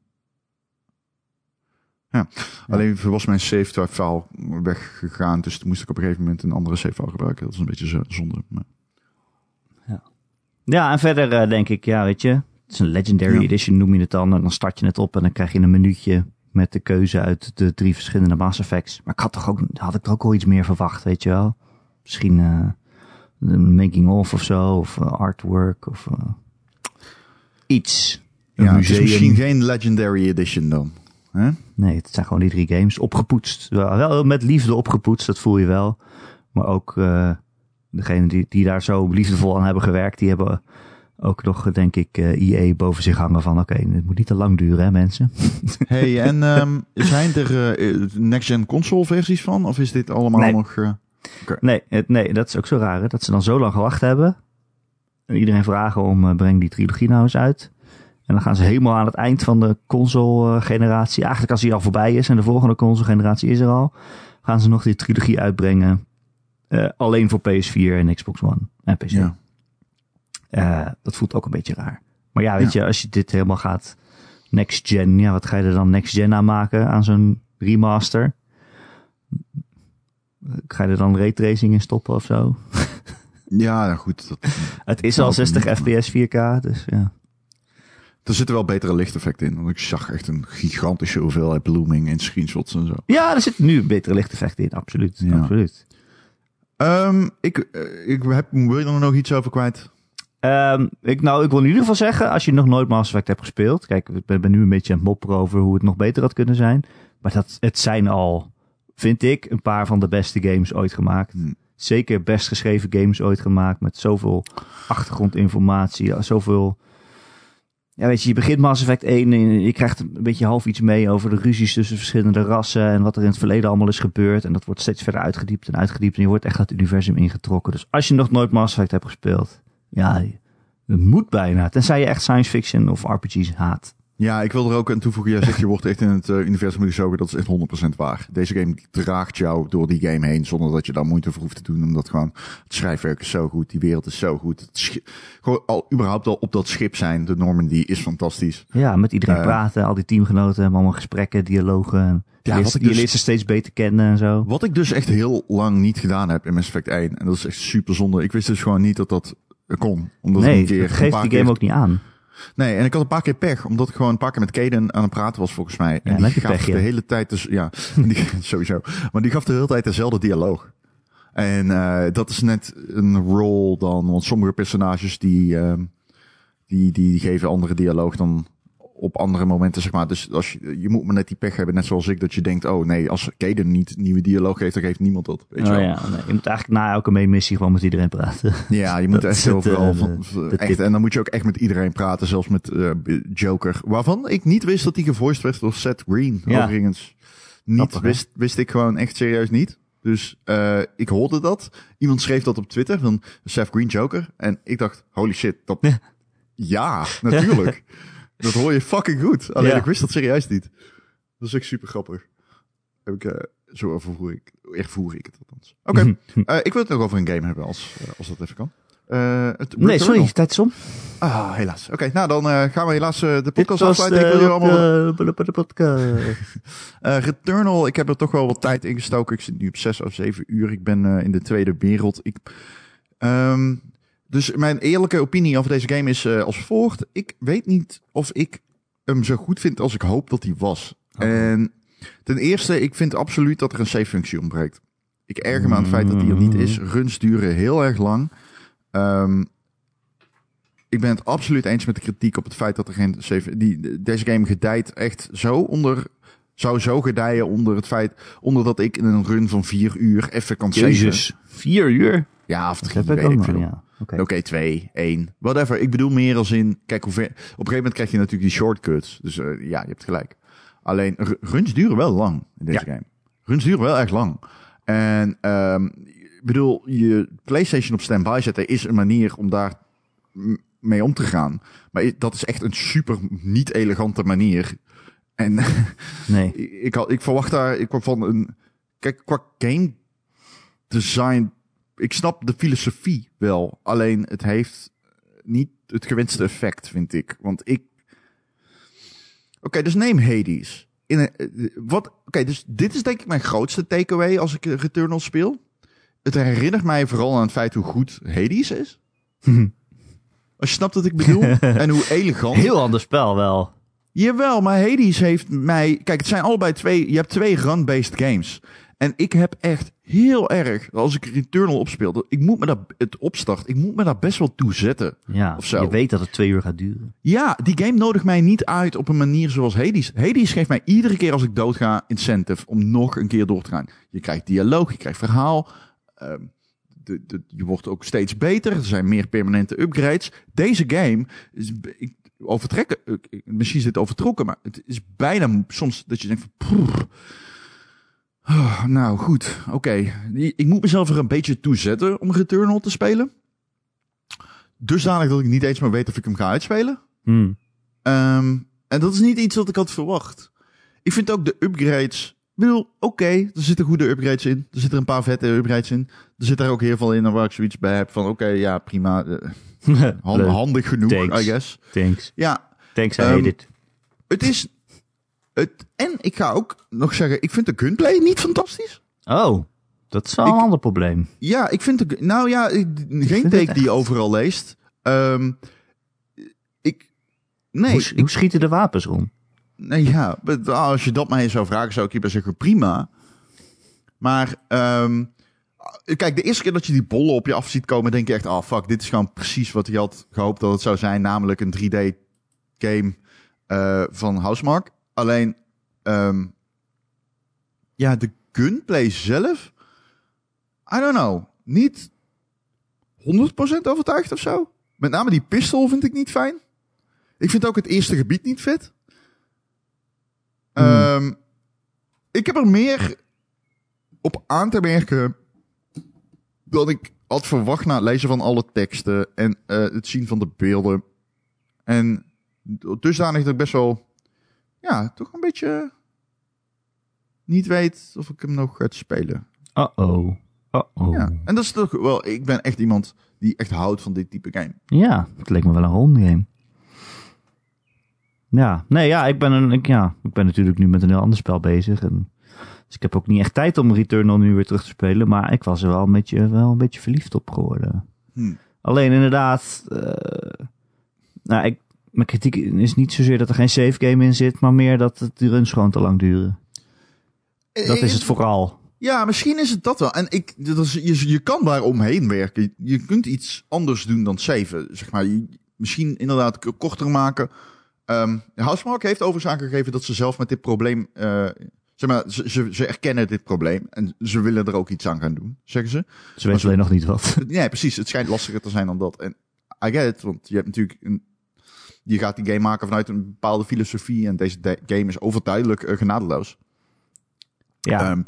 Ja, alleen was mijn save drive file weggegaan, dus toen moest ik op een gegeven moment een andere save file gebruiken. Dat is een beetje zo- zonde. Maar... Ja, en verder eh, denk ik, ja, weet je, het is een Legendary Ja. Edition noem je het dan. En dan start je het op en dan krijg je een minuutje met de keuze uit de drie verschillende Mass Effects. Maar ik had toch ook, had ik toch ook wel iets meer verwacht, weet je wel. Misschien een making of of zo, of eh, artwork, of iets. Ja, misschien geen Legendary Edition dan. Hè? Nee, het zijn gewoon die drie games. Opgepoetst. Wel, met liefde opgepoetst, dat voel je wel. Maar ook eh degenen die, die daar zo liefdevol aan hebben gewerkt, die hebben ook nog, denk ik, eh IE boven zich hangen van... Oké, het moet niet te lang duren, hè, mensen. [laughs] Hey, en ehm, zijn er eh, next-gen console versies van? Of is dit allemaal Nee. nog... Nee, het, nee, dat is ook zo raar, hè, dat ze dan zo lang gewacht hebben. En iedereen vragen om, breng die trilogie nou eens uit. En dan gaan ze helemaal aan het eind van de console-generatie... Eigenlijk als die al voorbij is en de volgende console-generatie is er al... gaan ze nog die trilogie uitbrengen. eh, alleen voor PS4 en Xbox One en PC. ja. Eh, dat voelt ook een beetje raar. Maar ja, weet je, als je dit helemaal gaat next gen, ja, wat ga je er dan next gen aan maken aan zo'n remaster? Ga je er dan raytracing in stoppen of zo? ja, goed. Dat, [laughs] Het is al ook 60 niet, fps 4K, dus ja. Er zitten wel betere lichteffecten in. Want ik zag echt een gigantische hoeveelheid blooming in screenshots en zo. Ja, er zit nu betere lichteffecten in, absoluut. Ja. absoluut. Ehm, ik, eh, ik heb, wil je er nog iets over kwijt? Ehm, ik, nou, ik wil in ieder geval zeggen, als je nog nooit Mass Effect hebt gespeeld. Kijk, ik ben, ben nu een beetje aan het mopperen over hoe het nog beter had kunnen zijn. Maar dat, het zijn al, vind ik, een paar van de beste games ooit gemaakt. Hmm. Zeker best geschreven games ooit gemaakt. Met zoveel achtergrondinformatie. Zoveel. Ja, weet je, je begint Mass Effect 1 en je krijgt een beetje half iets mee over de ruzies tussen verschillende rassen. En wat er in het verleden allemaal is gebeurd. En dat wordt steeds verder uitgediept en uitgediept. En je wordt echt het universum ingetrokken. Dus als je nog nooit Mass Effect hebt gespeeld. Ja, het moet bijna. Tenzij je echt science fiction of RPG's haat. Ja, ik wil er ook aan toevoegen. Jij zegt je wordt echt in het eh, universum gezogen. Dat is echt 100% waar. Deze game draagt jou door die game heen. Zonder dat je daar moeite voor hoeft te doen. Omdat gewoon het schrijfwerk is zo goed. Die wereld is zo goed. Het gewoon al überhaupt al op dat schip zijn. De Normandy is fantastisch. Ja, met iedereen Eh. praten. Al die teamgenoten hebben allemaal gesprekken, dialogen. En Ja, je, leert, ik je dus- leert ze steeds beter kennen en zo. Wat ik dus echt heel lang niet gedaan heb in Mass Effect 1. En dat is echt super zonde. Ik wist dus gewoon niet dat dat kon. Omdat ik nee, een keer dat geeft die game keer- ook niet aan. Nee, en ik had een paar keer pech, omdat ik gewoon een paar keer met Kaden aan het praten was volgens mij. En Ja, die gaf pech, ja. de hele tijd dus, ja, [laughs] die, sowieso. Maar die gaf de hele tijd dezelfde dialoog. En eh, dat is net een rol dan, want sommige personages die, ehm, die, die geven andere dialoog dan op andere momenten, zeg maar. Dus als je, je moet maar net die pech hebben, net zoals ik, dat je denkt, oh nee, als Kaden niet nieuwe dialoog geeft, dan geeft niemand dat. Weet je Oh wel. ja, nee, je moet eigenlijk na elke missie gewoon met iedereen praten. Ja, je moet [laughs] Dat echt overal eh, van, de echt, en dan moet je ook echt met iedereen praten, zelfs met eh, Joker, waarvan ik niet wist dat hij gevoiced werd door Seth Green, Ja. overigens. Niet Grappig, wist, wist ik gewoon echt serieus niet. Dus eh, ik hoorde dat. Iemand schreef dat op Twitter van Seth Green Joker. En ik dacht, holy shit, dat... [laughs] Ja, natuurlijk. [laughs] dat hoor je fucking goed. Alleen ik wist dat serieus niet. Dat is echt super grappig. Heb ik, eh, zo ervoer ik, ervoer ik het althans. Oké, [laughs] eh, ik wil het nog over een game hebben als, eh, als dat even kan. Het Nee, sorry, tijd is om. Ah, helaas. Oké, nou dan gaan we helaas de podcast afsluiten. Ik wil jullie allemaal... [laughs] de, podcast. [laughs] Returnal, ik heb er toch wel wat tijd in gestoken. Ik zit nu op zes of zeven uur. Ik ben in de tweede wereld. Ik, ehm, dus mijn eerlijke opinie over deze game is eh, als volgt. Ik weet niet of ik hem zo goed vind als ik hoop dat hij was. En ten eerste, ik vind absoluut dat er een save-functie ontbreekt. Ik erger me aan het feit dat die er niet is. Runs duren heel erg lang. Ehm, ik ben het absoluut eens met de kritiek op het feit dat er geen save... Die, deze game gedijt echt zo onder... Zou zo gedijen onder het feit... Onder dat ik in een run van vier uur even kan saven. Jezus, vier uur? Ja, of drie, weet ik veel. ja. Oké. Oké, twee, één, whatever. Ik bedoel meer als in, kijk, hoe ver, op een gegeven moment krijg je natuurlijk die shortcuts. Dus eh, ja, je hebt gelijk. Alleen, runs duren wel lang in deze game. Runs duren wel echt lang. En, ehm ik bedoel, je PlayStation op standby zetten is een manier om daar mee om te gaan. Maar dat is echt een super niet elegante manier. En [laughs] Nee. ik, had, ik verwacht daar, ik kwam van een, kijk, qua game design, ik snap de filosofie wel. Alleen het heeft niet het gewenste effect, vind ik. Want ik, oké, dus neem Hades. In een, eh, wat, oké, dus dit is denk ik mijn grootste takeaway als ik eh, Returnal speel. Het herinnert mij vooral aan het feit hoe goed Hades is. [laughs] Als je snapt wat ik bedoel. [laughs] en hoe elegant. Heel ander spel wel. Jawel, maar Hades heeft mij... Kijk, het zijn allebei twee... Je hebt twee run-based games. En ik heb echt heel erg... Als ik Returnal opspeel... Ik moet me daar... Het opstart... Ik moet me daar best wel toe zetten. Ja, Of zo. je weet dat het twee uur gaat duren. Ja, die game nodigt mij niet uit op een manier zoals Hades. Hades geeft mij iedere keer als ik doodga incentive om nog een keer door te gaan. Je krijgt dialoog, je krijgt verhaal. ehm, de, de, je wordt ook steeds beter. Er zijn meer permanente upgrades. Deze game is... Ik, overtrekken, ik- misschien is dit overtrokken, maar het is bijna soms dat je denkt van... "Poeh, ah, nou goed, oké. Ik moet mezelf er een beetje toe zetten om Returnal te spelen. Dusdanig dat ik niet eens meer weet of ik hem ga uitspelen. Hmm. Ehm, en dat is niet iets wat ik had verwacht. Ik vind ook de upgrades. Ik bedoel, oké, er zitten goede upgrades in. Er zitten een paar vette upgrades in. Er zit er ook heel veel in waar ik zoiets bij heb van, oké, ja, prima. eh, [laughs] handig genoeg, Thanks. I guess. Thanks. Ja, Thanks, I Ehm, hate it. het is. Het, en ik ga ook nog zeggen, ik vind de gunplay niet fantastisch. Oh, dat is wel een ik- ander probleem. Ja, ik vind de. Nou ja, ik- geen het take die je overal leest. Ehm, ik. Nee, hoe, ik, hoe schieten de wapens om? Nee, ja, maar als je dat mij zou vragen, zou ik je bij zeggen prima. Maar ehm, kijk, de eerste keer dat je die bollen op je af ziet komen, denk je echt, ah fuck, dit is gewoon precies wat je had gehoopt dat het zou zijn, namelijk een 3D game eh, van Housemark. Alleen, ehm, ja, de gunplay zelf, I don't know, niet 100% overtuigd of zo. Met name die pistol vind ik niet fijn. Ik vind ook het eerste gebied niet vet. Ehm, ik heb er meer op aan te merken dan ik had verwacht na het lezen van alle teksten en eh, het zien van de beelden. En dusdanig dat ik best wel, ja, toch een beetje niet weet of ik hem nog ga spelen. Uh-oh. Uh-oh. Ja. En dat is toch wel, ik ben echt iemand die echt houdt van dit type game. Ja, het leek me wel een rondgame. Ja, nee, ja, ik ben, een, ik, ja, ik ben natuurlijk nu met een heel ander spel bezig. En, dus ik heb ook niet echt tijd om Returnal nu weer terug te spelen. Maar ik was er wel een beetje, wel een beetje verliefd op geworden. Hm. Alleen inderdaad, eh, nou, ik, mijn kritiek is niet zozeer dat er geen save game in zit, maar meer dat het, de runs gewoon te lang duren. Dat is het vooral. Ja, misschien is het dat wel. En ik, dat is, je, je kan daar omheen werken. Je kunt iets anders doen dan saven. Zeg maar, Je- misschien inderdaad korter maken. Ehm Housemark heeft overigens aangegeven dat ze zelf met dit probleem... eh, zeg maar, ze, ze, ze erkennen dit probleem. En ze willen er ook iets aan gaan doen, zeggen ze. Ze weten alleen nog niet wat. [laughs] Ja, precies. Het schijnt lastiger te zijn dan dat. En I get it, want je hebt natuurlijk... Een, je gaat die game maken vanuit een bepaalde filosofie. En deze de- game is overduidelijk eh, genadeloos. Ja, Ehm,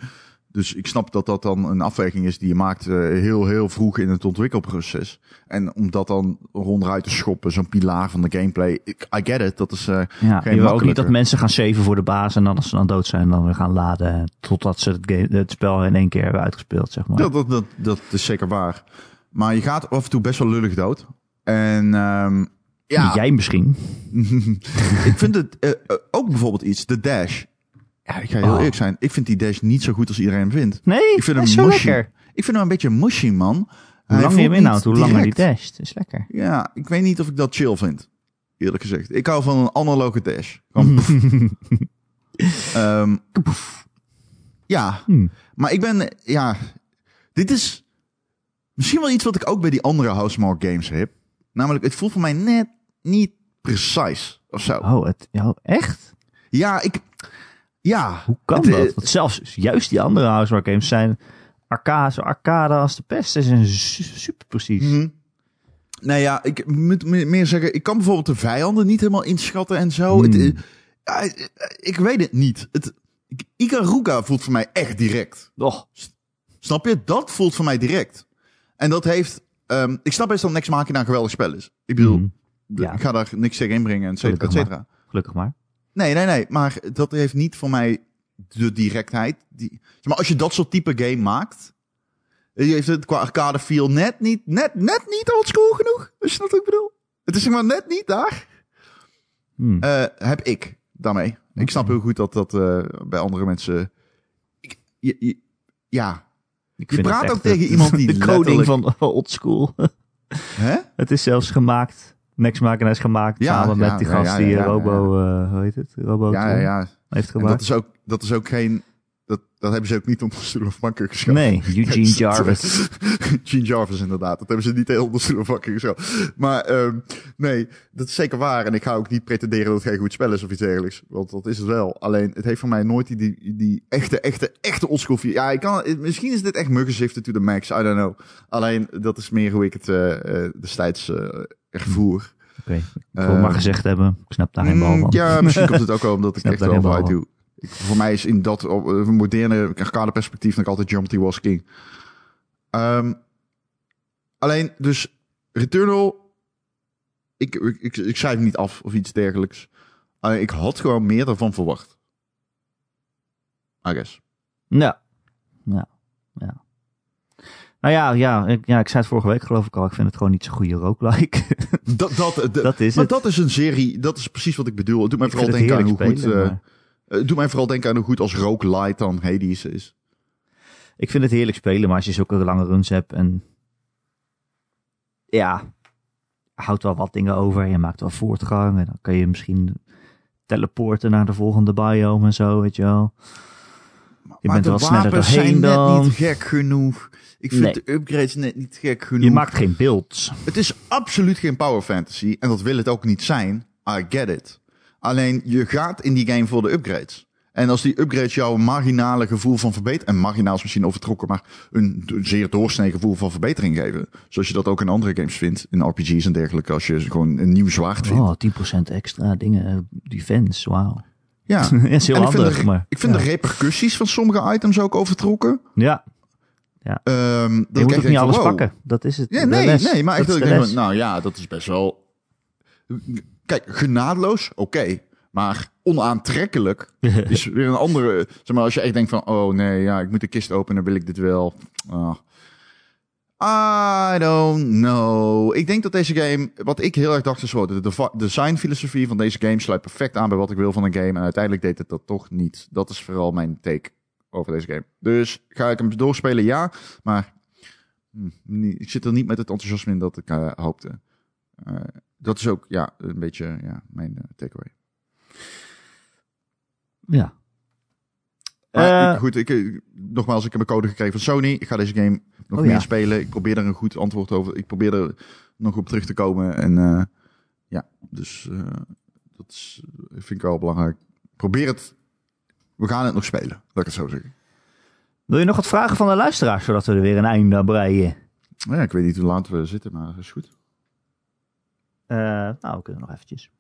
dus ik snap dat dat dan een afweging is die je maakt eh, heel, heel vroeg in het ontwikkelproces. En om dat dan ronduit te schoppen, zo'n pilaar van de gameplay. Ik, I get it, dat is... eh, ja. geen Je wil ook niet dat mensen gaan saven voor de baas en dan als ze dan dood zijn, dan weer gaan laden totdat ze het, game, het spel in één keer hebben uitgespeeld, zeg maar. dat, dat, dat, dat is zeker waar. Maar je gaat af en toe best wel lullig dood. En ehm, ja, Jij misschien. [laughs] ik vind het eh, eh, ook bijvoorbeeld iets, de dash. Ja, ik ga heel Oh. eerlijk zijn. Ik vind die dash niet zo goed als iedereen hem vindt. Nee, Ik vind hem zo mushy. lekker. Ik vind hem een beetje mushy, man. Hoe langer je hem inhoudt, hoe langer die dasht. is lekker. Ja, ik weet niet of ik dat chill vind. Eerlijk gezegd. Ik hou van een analoge dash. [laughs] Ehm, ja, Hmm. maar ik ben, ja, dit is misschien wel iets wat ik ook bij die andere Housemark games heb. Namelijk, het voelt voor mij net niet precies of zo. Oh, het, ja, echt? Ja, ik, ja. Hoe kan Het, dat? Want zelfs juist die andere Housemark games zijn arcade, arcade als de pest. Ze zijn su- super precies. Mhm. Nou ja, ik moet me- meer zeggen, ik kan bijvoorbeeld de vijanden niet helemaal inschatten en zo. Het, Hmm. eh, ik weet het niet. Het, ik- Ikaruga voelt voor mij echt direct. Och, Snap je? Dat voelt voor mij direct. En dat heeft... ehm, ik snap best dat Next Machina een geweldig spel is. Ik bedoel, Mhm. Ja. ik ga daar niks tegen inbrengen, et cetera, et Gelukkig cetera. gelukkig maar. Nee, nee, nee. Maar dat heeft niet voor mij de directheid. Die, zeg maar als je dat soort type game maakt... Je heeft het qua arcade feel net niet, net, net niet oldschool genoeg. Als je dat ook bedoel. Het is zeg maar net niet daar. Hmm. Eh, heb ik daarmee. Ik snap heel goed dat dat eh, bij andere mensen... Ik, je, je- ja. Ik je praat ook tegen de- iemand die De koning van oldschool. Hè? [laughs] het is zelfs gemaakt. Maken is gemaakt Ja, samen ja, met die gast die ja, Robo, eh, hoe heet het? Robo Ja, ja, ja. heeft En dat gemaakt. is ook, dat is ook geen... Dat, dat hebben ze ook niet onder stoel of banken geschoven. Nee, [laughs] Eugene Jarvis. [laughs] Gene Jarvis inderdaad. Dat hebben ze niet heel onder stoel of banken geschoven. Maar ehm, nee, dat is zeker waar. En ik ga ook niet pretenderen dat het geen goed spel is of iets dergelijks. Want dat is het wel. Alleen, het heeft voor mij nooit die, die, die echte, echte, echte oldschool. Ja, ik kan, misschien is dit echt muggenziften to the max. I don't know. Alleen, dat is meer hoe ik het eh, eh, destijds eh ervoer. Oké, ik wil maar Eh, gezegd hebben. Ik snap daar geen bal Mm, van. Ja, misschien komt het ook wel omdat [laughs] ik echt wel vanuit doe. Ik, voor mij is in dat eh, moderne arcade perspectief nog altijd Geometry was king. Ehm, alleen, dus Returnal, ik, ik, ik, ik schrijf niet af of iets dergelijks. Alleen, ik had gewoon meer daarvan verwacht. I guess. Ja. Ja. Ja. Nou ja, ja, ik, ja, ik zei het vorige week geloof ik al. Ik vind het gewoon niet zo'n goede roguelike. [laughs] Dat, dat, dat, dat is maar het. dat is een serie, dat is precies wat ik bedoel. Het doet mij Ik vooral denken aan hoe goed... spelen, eh, maar- het doet mij vooral denken aan hoe goed als roguelite dan Hades is. Ik vind het heerlijk spelen, maar als je zulke lange runs hebt en... Ja, houdt wel wat dingen over. Je maakt wel voortgang en dan kun je misschien teleporten naar de volgende biome en zo, weet je wel. Je maar bent de wel sneller doorheen zijn dan. net niet gek genoeg. Ik vind Nee. de upgrades net niet gek genoeg. Je maakt geen builds. Het is absoluut geen power fantasy. En dat wil het ook niet zijn. I get it. Alleen je gaat in die game voor de upgrades. En als die upgrades jou een marginale gevoel van verbetering... En marginaal is misschien overtrokken, maar een, zeer doorsnee gevoel van verbetering geven. Zoals je dat ook in andere games vindt. In RPG's en dergelijke. Als je gewoon een nieuw zwaard vindt. Oh, 10% extra dingen. eh, Defense, wauw. Ja. [laughs] Dat is heel En ik vind, handig, de, maar... ik vind ja. de repercussies van sommige items ook overtrokken. Ja, Ehm, dat je moet ook niet alles wow. pakken. Dat is het. Ja, nee, les. nee, maar ik de denk les. nou ja, dat is best wel... Kijk, genadeloos, oké. Maar onaantrekkelijk [laughs] is weer een andere... Zeg maar, als je echt denkt van, oh nee, ja, ik moet de kist openen, wil ik dit wel. Ah. I don't know. Ik denk dat deze game, wat ik heel erg dacht is, de de designfilosofie van deze game sluit perfect aan bij wat ik wil van een game. En uiteindelijk deed het dat toch niet. Dat is vooral mijn take over deze game. Dus ga ik hem doorspelen? Ja. Maar hm, niet- ik zit er niet met het enthousiasme in dat ik eh, hoopte. Eh, dat is ook ja, een beetje ja, mijn eh, takeaway. Ja. Maar goed, ik, nogmaals, ik heb een code gekregen van Sony. Ik ga deze game nog Oh, meer ja. spelen. Ik probeer er een goed antwoord over. Ik probeer er nog op terug te komen. En ja, dus dat is, vind ik wel belangrijk. Probeer het. We gaan het nog spelen, laat ik het zo zeggen. Wil je nog wat vragen van de luisteraars, zodat we er weer een einde aan breien? Nou ja, ik weet niet hoe laat we zitten, maar dat is goed. Eh, nou, we kunnen nog eventjes.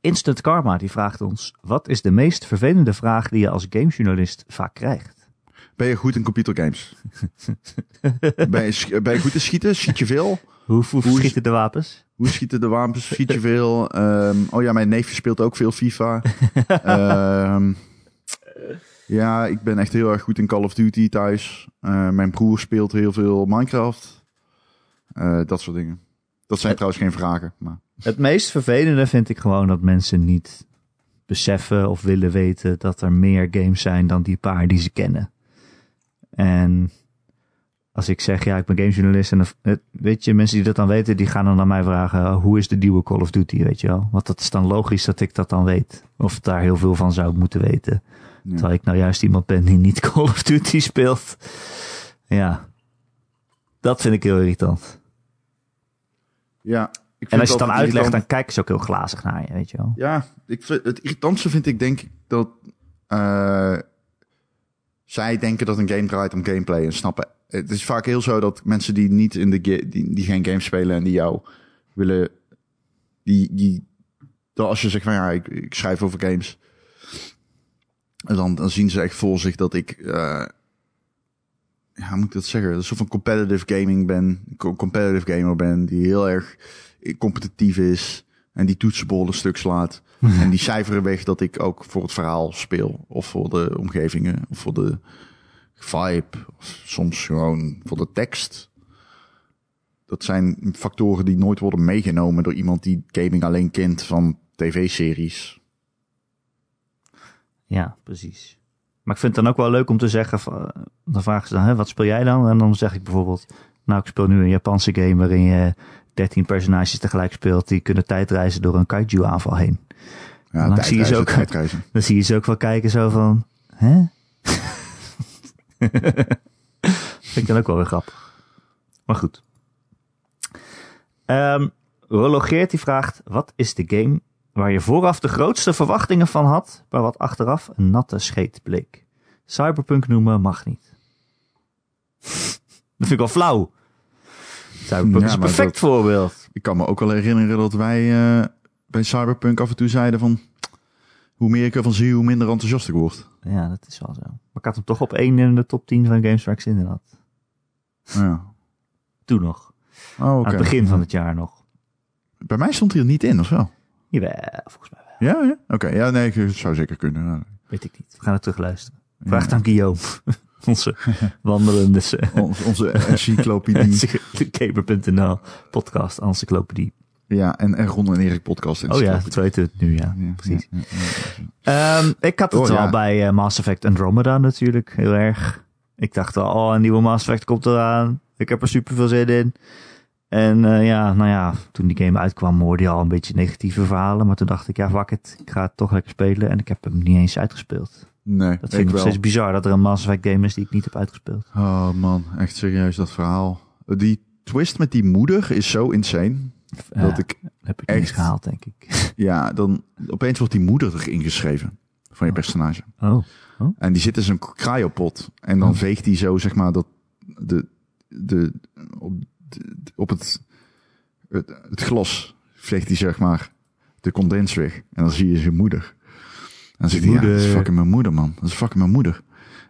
Instant Karma die vraagt ons: wat is de meest vervelende vraag die je als gamejournalist vaak krijgt? Ben je goed in computergames? [laughs] ben, je, ben je goed in schieten? Schiet je veel? Hoe, hoe schieten de wapens? Hoe schieten de wapens? Schiet je [laughs] veel? Ehm, oh ja, mijn neefje speelt ook veel FIFA. [laughs] Ehm, ja, ik ben echt heel erg goed in Call of Duty thuis. Eh, mijn broer speelt heel veel Minecraft. Eh, dat soort dingen. Dat zijn trouwens geen vragen. Maar Het meest vervelende vind ik gewoon dat mensen niet beseffen of willen weten dat er meer games zijn dan die paar die ze kennen. En als ik zeg, ja, ik ben gamejournalist en het- weet je, mensen die dat dan weten, die gaan dan naar mij vragen, oh, hoe is de nieuwe Call of Duty, weet je wel? Want dat is dan logisch dat ik dat dan weet. Of daar heel veel van zou moeten weten. Ja. Terwijl ik nou juist iemand ben die niet [laughs] Call of Duty speelt. Ja. Dat vind ik heel irritant. ja, ik vind En als je het dan uitlegt, irritant. dan kijken ze ook heel glazig naar je, weet je wel. Ja, ik vind, het irritantste vind ik denk ik dat eh, zij denken dat een game draait om gameplay en snappen. Het is vaak heel zo dat mensen die niet in de die, die geen games spelen en die jou willen, die, die dat als je zegt van ja, ik, ik schrijf over games, dan, dan zien ze echt voor zich dat ik, eh, ja, hoe moet ik dat zeggen, een soort van competitive gaming ben, co- competitive gamer ben, die heel erg competitief is en die toetsenborden stuk slaat. [laughs] en die cijferen weg dat ik ook voor het verhaal speel. Of voor de omgevingen. Of voor de vibe. Of soms gewoon voor de tekst. Dat zijn factoren die nooit worden meegenomen door iemand die gaming alleen kent van tv-series. Ja, precies. Maar ik vind het dan ook wel leuk om te zeggen, van, eh, dan vragen ze dan, hè, wat speel jij dan? En dan zeg ik bijvoorbeeld, nou ik speel nu een Japanse game waarin je 13 personages tegelijk speelt die kunnen tijdreizen door een kaiju aanval heen. Ja, Dan zie je ze tijdreizen, ook. tijdreizen. [laughs] Dan zie je ze ook wel kijken zo van, hè? [laughs] vind ik dan ook wel weer grappig. Maar goed. Ehm Rologeert die vraagt, wat is de game waar je vooraf de grootste verwachtingen van had, maar wat achteraf een natte scheet bleek? Cyberpunk noemen mag niet. [laughs] dat vind ik wel flauw. Cyberpunk Ja, is een perfect dat- voorbeeld. Ik kan me ook wel herinneren dat wij eh, bij Cyberpunk af en toe zeiden van... Hoe meer ik ervan zie, hoe minder enthousiast ik word. Ja, dat is wel zo. Maar ik had hem toch op één in de top 10 van games waar ik zin in had. Ja. Toen nog. Oh, Aan het begin van het jaar nog. Bij mij stond hij er niet in, of wel? Jawel, volgens mij wel. Ja, ja. Oké, ja, nee, het zou zeker kunnen. Ja. Weet ik niet. We gaan het terugluisteren. Vraag het aan Guillaume. [laughs] Onze [laughs] wandelende Ons- onze [laughs] encyclopedie. Gamer.nl podcast encyclopedie. ja, en, en Ron en Erik podcast. Oh ja, dat weten we het nu, ja. Ja, precies. ja, ja, ja. Ehm, ik had het Oh, wel ja. bij eh, Mass Effect Andromeda natuurlijk, heel erg. Ik dacht wel, oh, een nieuwe Mass Effect komt eraan. Ik heb er super veel zin in. En eh, ja, nou ja, toen die game uitkwam hoorde je al een beetje negatieve verhalen. Maar toen dacht ik, ja, fuck it. Ik ga het toch lekker spelen. En ik heb hem niet eens uitgespeeld. Nee, Dat vind ik nog steeds bizar dat er een Mass Effect game is die ik niet heb uitgespeeld. Oh man, echt serieus dat verhaal. Die twist met die moeder is zo insane. Ja, dat ik, heb ik niet eens echt- gehaald, denk ik. [laughs] ja, dan opeens wordt die moeder erin geschreven van je personage. Oh, En die zit in zo'n cryopot. En dan Oh. veegt hij zo, zeg maar, dat de, de, op, de- op het, het, het glas veegt hij, zeg maar, de condens weg. En dan zie je zijn moeder. En dan zegt hij, ja, dat is fucking mijn moeder, man. Dat is fucking mijn moeder.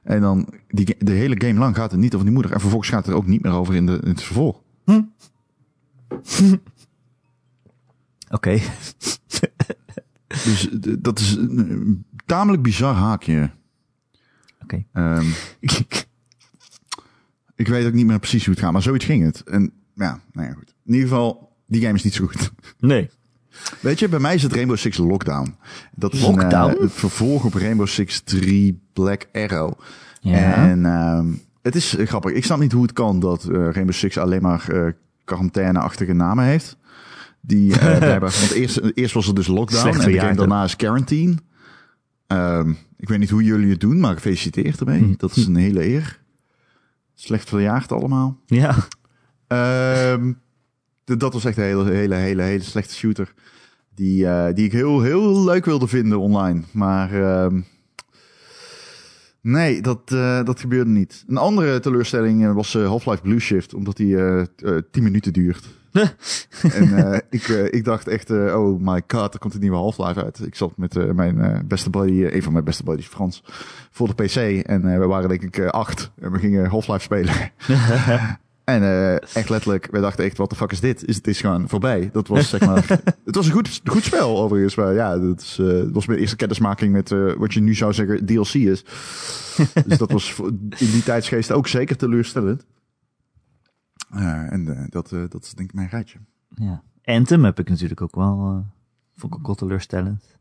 En dan, die, de hele game lang gaat het niet over die moeder. En vervolgens gaat het er ook niet meer over in, de, in het vervolg. [laughs] oké. [laughs] Dus dat is een, een tamelijk bizar haakje. Oké. Ehm, [laughs] ik weet ook niet meer precies hoe het gaat, maar zoiets ging het. En ja, nou ja, goed. In ieder geval, die game is niet zo goed. Nee. Weet je, bij mij is het Rainbow Six Lockdown. Dat is Lockdown? Een, eh, het vervolg op Rainbow Six 3 Black Arrow. Ja. En ehm, het is eh, grappig. Ik snap niet hoe het kan dat eh, Rainbow Six alleen maar quarantaine-achtige namen heeft. Die, [laughs] blijkbaar- want eerst, eerst was het dus Lockdown Slecht en de game daarna is Quarantine. Ehm, ik weet niet hoe jullie het doen, maar gefeliciteerd ermee. Hm. Dat is een hele eer. Slecht verjaagd allemaal. Ja. Ehm, dat was echt een hele, hele, hele, hele slechte shooter. Die, eh, die ik heel, heel leuk wilde vinden online. Maar ehm, nee, dat, eh, dat gebeurde niet. Een andere teleurstelling eh, was Half-Life Blue Shift. Omdat die eh, t- eh, 10 minuten duurt. [laughs] en eh, ik, eh, ik dacht echt, eh, oh my god, er komt een nieuwe Half-Life uit. Ik zat met mijn beste buddy, een van mijn beste buddies, Frans, voor de PC. En we waren denk ik acht. En we gingen Half-Life spelen. [laughs] En echt letterlijk, we dachten echt, wat de fuck is dit? Is het is gewoon voorbij. Dat was zeg maar, [laughs] het was een goed, goed spel overigens, maar ja, dat is, het was mijn eerste kennismaking met wat je nu zou zeggen DLC is. dus dat was in die tijdsgeest ook zeker teleurstellend. En eh, dat, eh, dat is denk ik mijn rijtje. ja. Anthem heb ik natuurlijk ook wel, eh vond ik ook wel teleurstellend.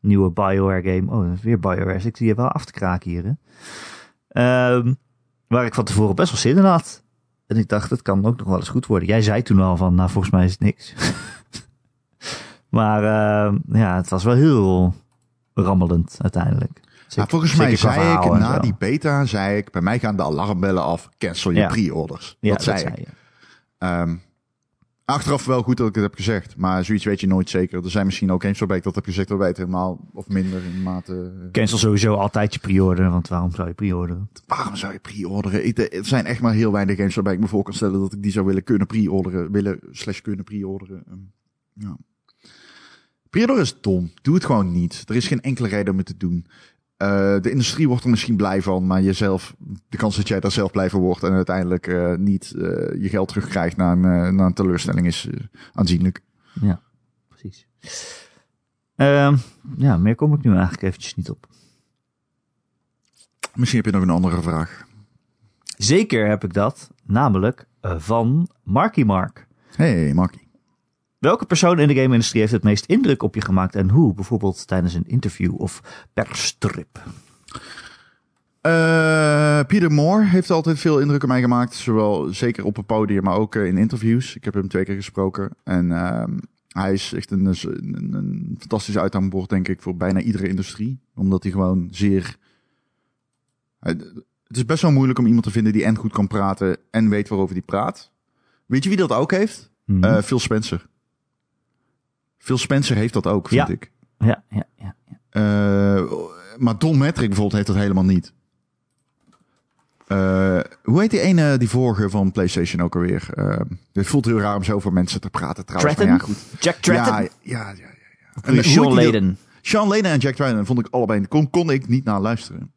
Nieuwe Bioware game. Oh, weer Bioware. Dus ik zie je wel af te kraken hier, hè. Ehm, waar ik van tevoren best wel zin in had. En ik dacht, het kan ook nog wel eens goed worden. Jij zei toen al van, nou, volgens mij is het niks. [laughs] maar ehm, ja, het was wel heel rammelend uiteindelijk. Zeker- Nou, volgens mij zei ik, na die beta, zei ik, bij mij gaan de alarmbellen af, cancel je Ja. pre-orders. Ja, dat zei ik. je. Ehm, achteraf wel goed dat ik het heb gezegd, maar zoiets weet je nooit zeker. Er zijn misschien ook games waarbij ik dat heb gezegd, waarbij het helemaal of minder in mate... eh, Cancel sowieso altijd je pre-order, want waarom zou je pre-orderen? Waarom zou je pre-orderen? Ik- Er zijn echt maar heel weinig games waarbij ik me voor kan stellen dat ik die zou willen kunnen pre-orderen. Willen slash kunnen pre-orderen. Ehm, ja. Pre-order is dom. Doe het gewoon niet. Er is geen enkele reden om het te doen. Eh, de industrie wordt er misschien blij van, maar jezelf, de kans dat jij daar zelf blij van wordt en uiteindelijk eh, niet eh, je geld terugkrijgt na een, na een teleurstelling is aanzienlijk. Ja, precies. Ehm, ja, meer kom ik nu eigenlijk eventjes niet op. Misschien heb je nog een andere vraag. Zeker heb ik dat, namelijk van Marky Mark. Hey, Markie. Welke persoon in de game-industrie heeft het meest indruk op je gemaakt en hoe? Bijvoorbeeld tijdens een interview of persstrip. Eh, Peter Moore heeft altijd veel indruk op mij gemaakt. Zowel zeker op het podium, maar ook eh, in interviews. Ik heb hem twee keer gesproken. En ehm, hij is echt een, een, een fantastisch uithangbord, denk ik, voor bijna iedere industrie. Omdat hij gewoon zeer... Het is best wel moeilijk om iemand te vinden die en goed kan praten en weet waarover hij praat. Weet je wie dat ook heeft? Eh, Phil Spencer. Phil Spencer heeft dat ook, vind Ja. ik. ja, ja, ja. ja. Eh, maar Don Metric bijvoorbeeld heeft dat helemaal niet. Eh, hoe heet die ene, die vorige van PlayStation ook alweer? Eh, het voelt heel raar om zo over mensen te praten trouwens. Maar ja, goed. Jack Tratton? Ja, ja, ja. ja, hoe Sean Layden? Sean Layden en Jack Tratton vond ik allebei, kon, kon ik niet naar luisteren.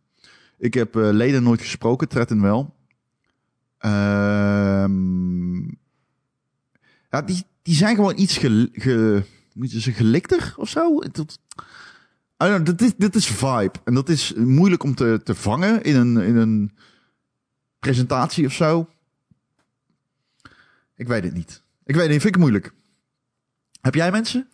Ik heb eh Layden nooit gesproken, Tratton wel. Ehm, ja, die, die zijn gewoon iets ge, ge, moet je ze gelikter of zo? Dat, dit, is, dit is vibe. En dat is moeilijk om te, te vangen in een, in een presentatie of zo. Ik weet het niet. Ik weet het niet, vind ik moeilijk. Heb jij mensen?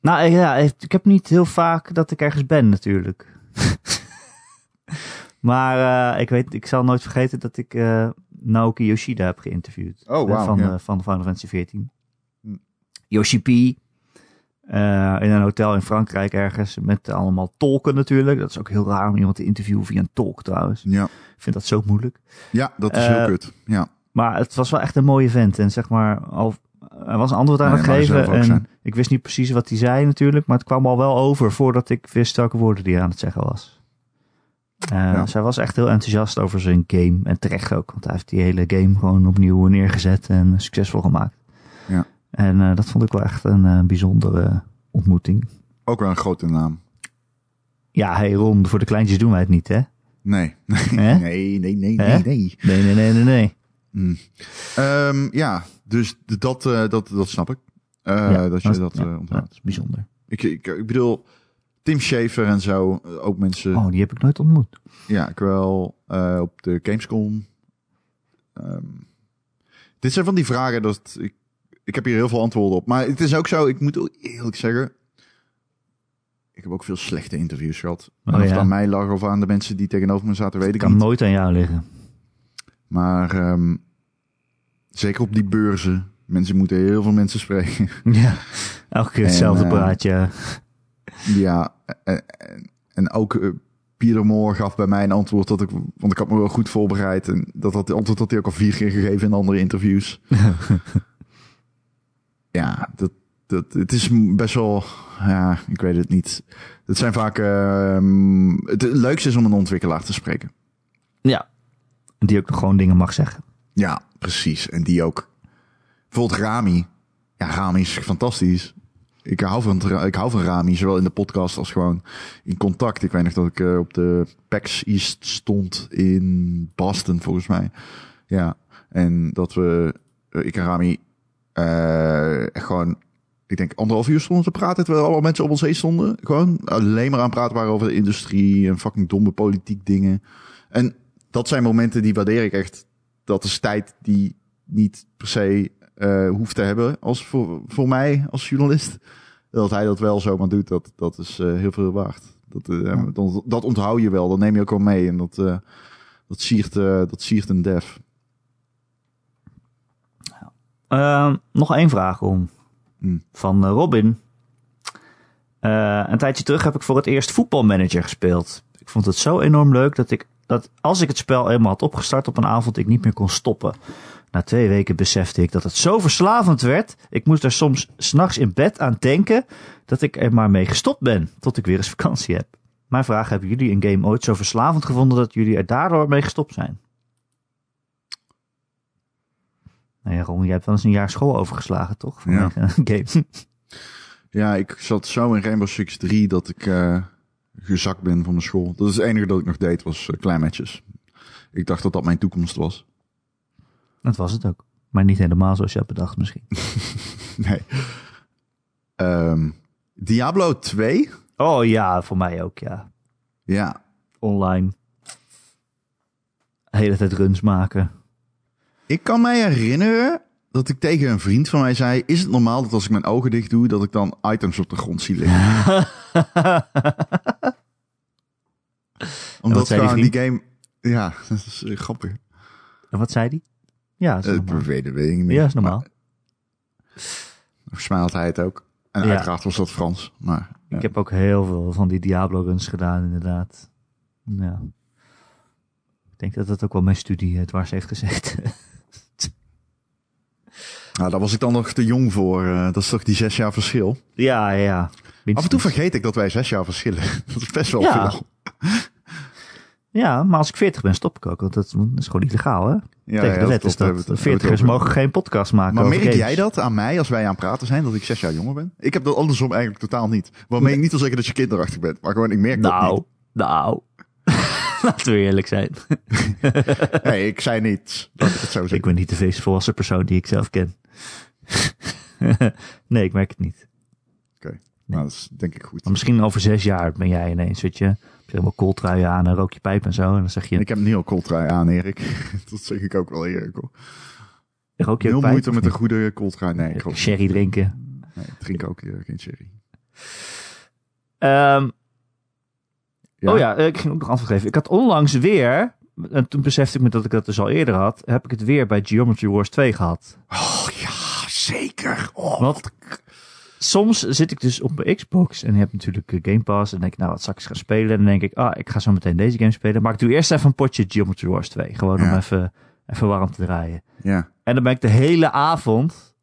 Nou ja, ik heb niet heel vaak dat ik ergens ben natuurlijk. [laughs] maar uh, ik weet, ik zal nooit vergeten dat ik uh, Naoki Yoshida heb geïnterviewd. Oh, eh, van, van Final Fantasy 14. Yoshi P. eh, in een hotel in Frankrijk ergens. Met allemaal tolken natuurlijk. Dat is ook heel raar om iemand te interviewen via een tolk trouwens. Ja, Ik vind dat zo moeilijk. ja dat is Eh, heel kut. Ja. Maar het was wel echt een mooie vent. En zeg maar, al, hij was een antwoord aan het geven. En zijn. ik wist niet precies wat hij zei natuurlijk. Maar het kwam al wel over voordat ik wist welke woorden hij aan het zeggen was. Eh Ja. Hij was echt heel enthousiast over zijn game. En terecht ook. Want hij heeft die hele game gewoon opnieuw neergezet en succesvol gemaakt. Ja. En eh, dat vond ik wel echt een eh, bijzondere ontmoeting. Ook wel een grote naam. Ja, hey Ron, voor de kleintjes doen wij het niet, hè? Nee. [laughs] Nee, nee, nee, nee, nee. Nee, nee, nee, nee, nee. Mm. Ja, dus dat, eh, dat, dat snap ik. Ja, dat je dat- dat ja, onthoudt. dat is bijzonder. Ik, ik, ik bedoel, Tim Schafer en zo, ook mensen. Oh, die heb ik nooit ontmoet. Ja, ik wel op de Gamescom. Ehm, dit zijn van die vragen dat ik, ik heb hier heel veel antwoorden op. Maar het is ook zo, ik moet ook eerlijk zeggen. Ik heb ook veel slechte interviews gehad. Oh, of het aan mij lag of aan de mensen die tegenover me zaten, weet Het ik kan niet. nooit aan jou liggen. Maar ehm, zeker op die beurzen. Mensen moeten heel veel mensen spreken. [laughs] Ja, elke keer hetzelfde eh, praatje. ja, en, ook uh, Pieter Moore gaf bij mij een antwoord dat ik, want ik had me wel goed voorbereid. En dat had, antwoord had hij ook al vier keer gegeven in andere interviews. [laughs] ja, dat, dat, het is best wel, ja, ik weet het niet. Het zijn vaak, uh, het leukste is om een ontwikkelaar te spreken. Ja, die ook gewoon dingen mag zeggen. Ja, precies. En die ook, bijvoorbeeld Rami. Ja, Rami is fantastisch. Ik hou, van, ik hou van Rami, zowel in de podcast als gewoon in contact. Ik weet nog dat ik uh, op de PAX East stond in Boston, volgens mij. Ja, en dat we, uh, ik en Rami, gewoon, ik denk anderhalf uur stonden te praten, terwijl allemaal mensen op ons heen stonden. Gewoon alleen maar aan het praten waren over de industrie en fucking domme politiek dingen. En dat zijn momenten die waardeer ik echt. Dat is tijd die niet per se uh, hoeft te hebben als voor, voor mij als journalist. Dat hij dat wel zomaar doet, dat, dat is uh, heel veel waard. Dat, uh, ja. dat, dat onthoud je wel, dat neem je ook wel mee. En dat, dat, siert, dat siert een dev. Ja. nog één vraag om. Hmm. Van Robin. een tijdje terug heb ik voor het eerst voetbalmanager gespeeld. Ik vond het zo enorm leuk dat ik dat als ik het spel eenmaal had opgestart op een avond, ik niet meer kon stoppen. Na twee weken besefte ik dat het zo verslavend werd. Ik moest er soms s'nachts in bed aan denken dat ik er maar mee gestopt ben tot ik weer eens vakantie heb. Mijn vraag, hebben jullie een game ooit zo verslavend gevonden dat jullie er daardoor mee gestopt zijn? Nou ja, Ron, jij hebt wel eens een jaar school overgeslagen, toch? Van ja. [laughs] game. Ja, ik zat zo in Rainbow Six 3 dat ik uh, gezakt ben van mijn school. Dat is het enige dat ik nog deed, was uh, kleinmetjes. Ik dacht dat dat mijn toekomst was. Dat was het ook. Maar niet helemaal zoals je had bedacht misschien. [laughs] nee. Um, Diablo 2? Oh ja, voor mij ook, ja. Ja. Online. De hele tijd runs maken. Ik kan mij herinneren dat ik tegen een vriend van mij zei... Is het normaal dat als ik mijn ogen dicht doe... dat ik dan items op de grond zie liggen? Omdat gewoon die, die game... Ja, [laughs] dat is uh, grappig. En wat zei die? Ja, dat is uh, weet, weet ik niet meer. Ja, is normaal. Had hij het ook. En ja. uiteraard was dat Frans. Maar, ja. Ik heb ook heel veel van die Diablo-runs gedaan, inderdaad. Ja. Ik denk dat dat ook wel mijn studie dwars heeft gezegd. [laughs] nou, daar was ik dan nog te jong voor. Uh, dat is toch die zes jaar verschil? Ja, ja. Minstens. Af en toe vergeet ik dat wij zes jaar verschillen. [laughs] Dat is best wel ja. veel. Ja, maar als ik 40 ben, stop ik ook. Want dat is gewoon illegaal, hè? Ja, Tegen de wet is dat. Veertigers mogen geen podcast maken. Maar merk jij dat aan mij als wij aan het praten zijn, dat ik zes jaar jonger ben? Ik heb dat andersom eigenlijk totaal niet. Waarmee nee. ik niet wil zeggen dat je kinderachtig bent, maar gewoon ik merk nou, dat niet. Nou, [laughs] laten we eerlijk zijn. [laughs] nee, ik zei niet dat ik het zo zeg. Ik ben niet de meest volwassen persoon die ik zelf ken. [laughs] nee, ik merk het niet. Oké, okay. nee. nou, dat is denk ik goed. Maar misschien over zes jaar ben jij ineens, weet je helemaal kooltrui aan en rook je pijp en zo. En dan zeg je... Ik heb niet al kooltrui aan, Erik. dat zeg ik ook wel eerlijk hoor. Rook je Heel moeite met een goede kooltrui. Nee, ik Sherry drinken. Nee, ik drink ook uh, geen sherry. Um, ja. Oh ja, ik ging ook nog antwoord geven. Ik had onlangs weer, en toen besefte ik me dat ik dat dus al eerder had, heb ik het weer bij Geometry Wars 2 gehad. Oh ja, zeker. Oh, Want soms zit ik dus op mijn Xbox en heb natuurlijk Game Pass. En denk ik, nou, wat zal ik eens gaan spelen? En dan denk ik, ah, ik ga zo meteen deze game spelen. Maar ik doe eerst even een potje Geometry Wars 2. Gewoon ja. om even, even warm te draaien. Ja. En dan ben ik de hele avond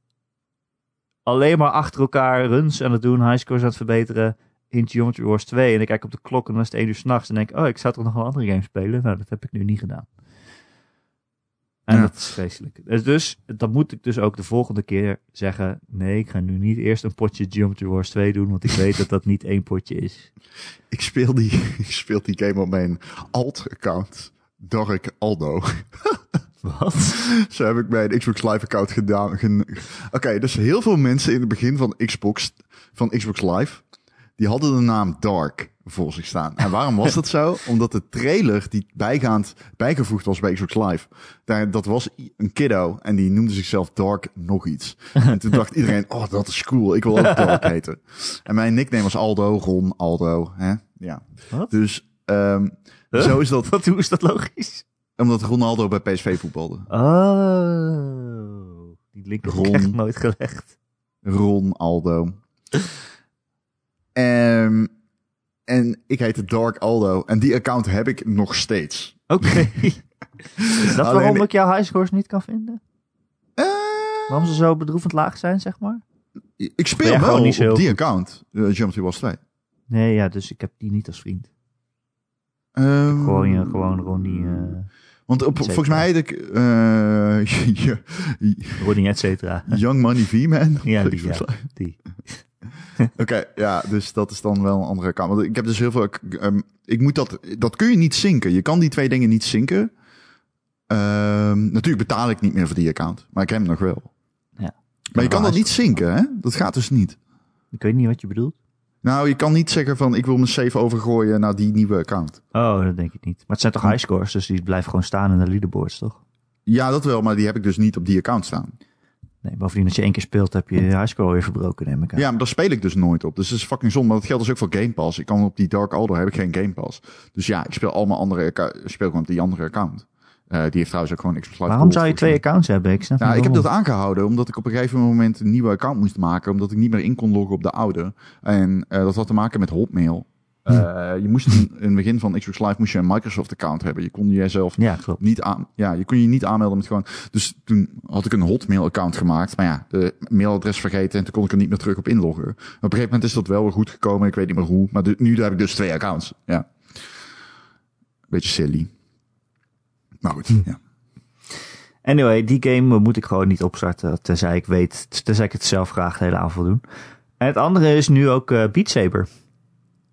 alleen maar achter elkaar runs aan het doen, highscores aan het verbeteren in Geometry Wars 2. En ik kijk op de klok en dan is het 1 uur s'nachts. En denk oh, ik zou toch nog een andere game spelen? Nou, dat heb ik nu niet gedaan. En ja. dat is vreselijk. Dus, dus dan moet ik dus ook de volgende keer zeggen: nee, ik ga nu niet eerst een potje Geometry Wars 2 doen, want ik weet dat dat niet één potje is. [laughs] Ik speel die, [laughs] ik speel die game op mijn alt-account, Dark Aldo. [laughs] Wat? Zo heb ik mijn Xbox Live account gedaan. Oké, okay, dus heel veel mensen in het begin van Xbox, van Xbox Live, die hadden de naam Dark voor zich staan. En waarom was dat zo? [laughs] Omdat de trailer die bijgaand bijgevoegd was bij Xbox Live, daar, dat was een kiddo en die noemde zichzelf Dark nog iets. En toen dacht iedereen, oh dat is cool, ik wil ook Dark [laughs] heten. En mijn nickname was Aldo, Ron, Aldo. Hè? Ja. Wat? Dus um, huh? zo is dat. Wat, hoe is dat logisch? Omdat Ronaldo bij PSV voetbalde. Oh, die link heb ik echt nooit gelegd. Ron, Aldo. Um, En ik heette Dark Aldo. En die account heb ik nog steeds. Oké. [laughs] Is dat Alleen- waarom ik jouw highscores niet kan vinden? Eh, Waarom ze zo bedroevend laag zijn, zeg maar? ik speel wel niet op die account. Uh, Geometry Wars 2. Nee, ja, dus ik heb die niet als vriend. Ehm, Gewoon, je, gewoon Ronnie, eh Want op, volgens mij heet ik eh, [laughs] Ronnie et cetera. Young Money V-Man. Ja, [laughs] die, ja, die. [laughs] Oké, ja, dus dat is dan wel een andere account. Want ik heb dus heel veel. ehm, ik moet dat. Dat kun je niet zinken. Je kan die twee dingen niet zinken. Ehm, natuurlijk betaal ik niet meer voor die account, maar ik heb hem nog wel. Ja. Maar je kan dat niet zinken, hè? Dat gaat dus niet. Ik weet niet wat je bedoelt. Nou, je kan niet zeggen van ik wil mijn save overgooien naar die nieuwe account. Oh, dat denk ik niet. Maar het zijn toch highscores, dus die blijven gewoon staan in de leaderboards, toch? Ja, dat wel, maar die heb ik dus niet op die account staan. Nee, bovendien als je één keer speelt, heb je je highscore weer verbroken, neem ik aan. Ja, maar daar speel ik dus nooit op. Dus dat is fucking zonde. Maar dat geldt dus ook voor Game Pass. Ik kan op die Dark Aldo heb ik geen Game Pass. Dus ja, ik speel allemaal andere speel gewoon op die andere account. Eh, die heeft trouwens ook gewoon Xbox Live Waarom zou je twee accounts hebben? Ik snap Nou, niet ik heb dat aangehouden omdat ik op een gegeven moment een nieuwe account moest maken. Omdat ik niet meer in kon loggen op de oude. En eh, dat had te maken met Hotmail. Hm. Eh, je moest in, in het begin van Xbox Live moest je een Microsoft account hebben. Je kon jezelf Ja, klopt. niet aan, ja, je kon je niet aanmelden met gewoon. Dus toen had ik een Hotmail account gemaakt, maar ja, de mailadres vergeten en toen kon ik er niet meer terug op inloggen. Op een gegeven moment is dat wel weer goed gekomen. Ik weet niet meer hoe, maar de- nu heb ik dus twee accounts. Ja, beetje silly. Maar goed, ja. Anyway, die game moet ik gewoon niet opstarten, tenzij ik weet, tenzij ik het zelf graag de hele avond wil doen. En het andere is nu ook eh Beat Saber.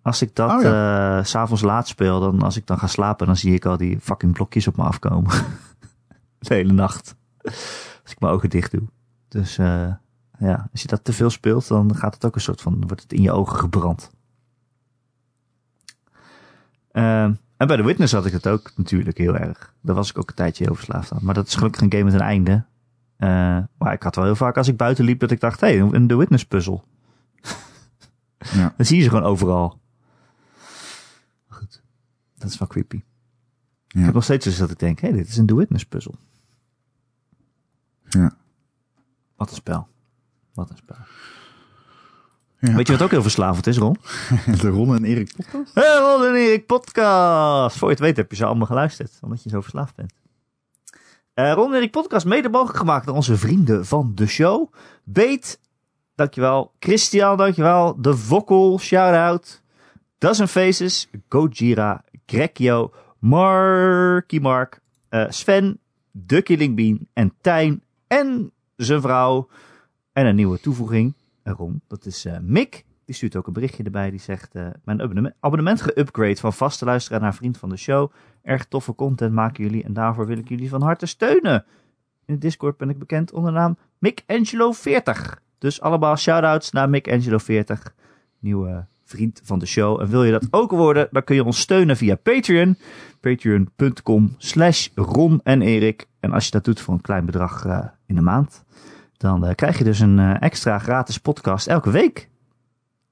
Als ik dat Oh eh, s s'avonds laat speel, dan als ik dan ga slapen, dan zie ik al die fucking blokjes op me afkomen. [laughs] de hele nacht. Als ik mijn ogen dicht doe. Dus eh, ja, als je dat te veel speelt, dan gaat het ook een soort van, wordt het in je ogen gebrand. Ehm, en bij The Witness had ik het ook natuurlijk heel erg. Daar was ik ook een tijdje heel verslaafd aan. Maar dat is gelukkig een game met een einde. Eh, maar ik had wel heel vaak als ik buiten liep dat ik dacht, hé, hey, een The Witness puzzel. Ja. [laughs] Dan zie je ze gewoon overal. Dat is wel creepy. Ja. Ik heb nog steeds dus dat ik denk, hé, hey, dit is een The Witness puzzel. Ja. Wat een spel. Wat een spel. Ja. Weet je wat ook heel verslavend is, Ron? [laughs] De Ron en Erik podcast? Hey, Ron en Erik podcast. Voor je het weet heb je ze allemaal geluisterd, omdat je zo verslaafd bent. Eh Ron en Erik podcast mede mogelijk gemaakt door onze vrienden van de show. Beet, dankjewel. Christian, dankjewel. De Vokkel, shout-out. Dozen Faces, Gojira, Grekio, Marky Mark, eh, Sven, De Killing Bean en Tijn en zijn vrouw. En een nieuwe toevoeging, Ron, dat is eh, Mick. Die stuurt ook een berichtje erbij. Die zegt: eh, Mijn abonnement, abonnement geupgrade van vaste luisteraar naar vriend van de show. Erg toffe content maken jullie en daarvoor wil ik jullie van harte steunen. In Discord ben ik bekend onder de naam MickAngelo40. Dus allemaal shout-outs naar MickAngelo40. Nieuwe vriend van de show. En wil je dat ook worden, dan kun je ons steunen via Patreon. Patreon.com slash Ron en Erik. En als je dat doet voor een klein bedrag eh, in de maand, dan eh, krijg je dus een eh, extra gratis podcast elke week.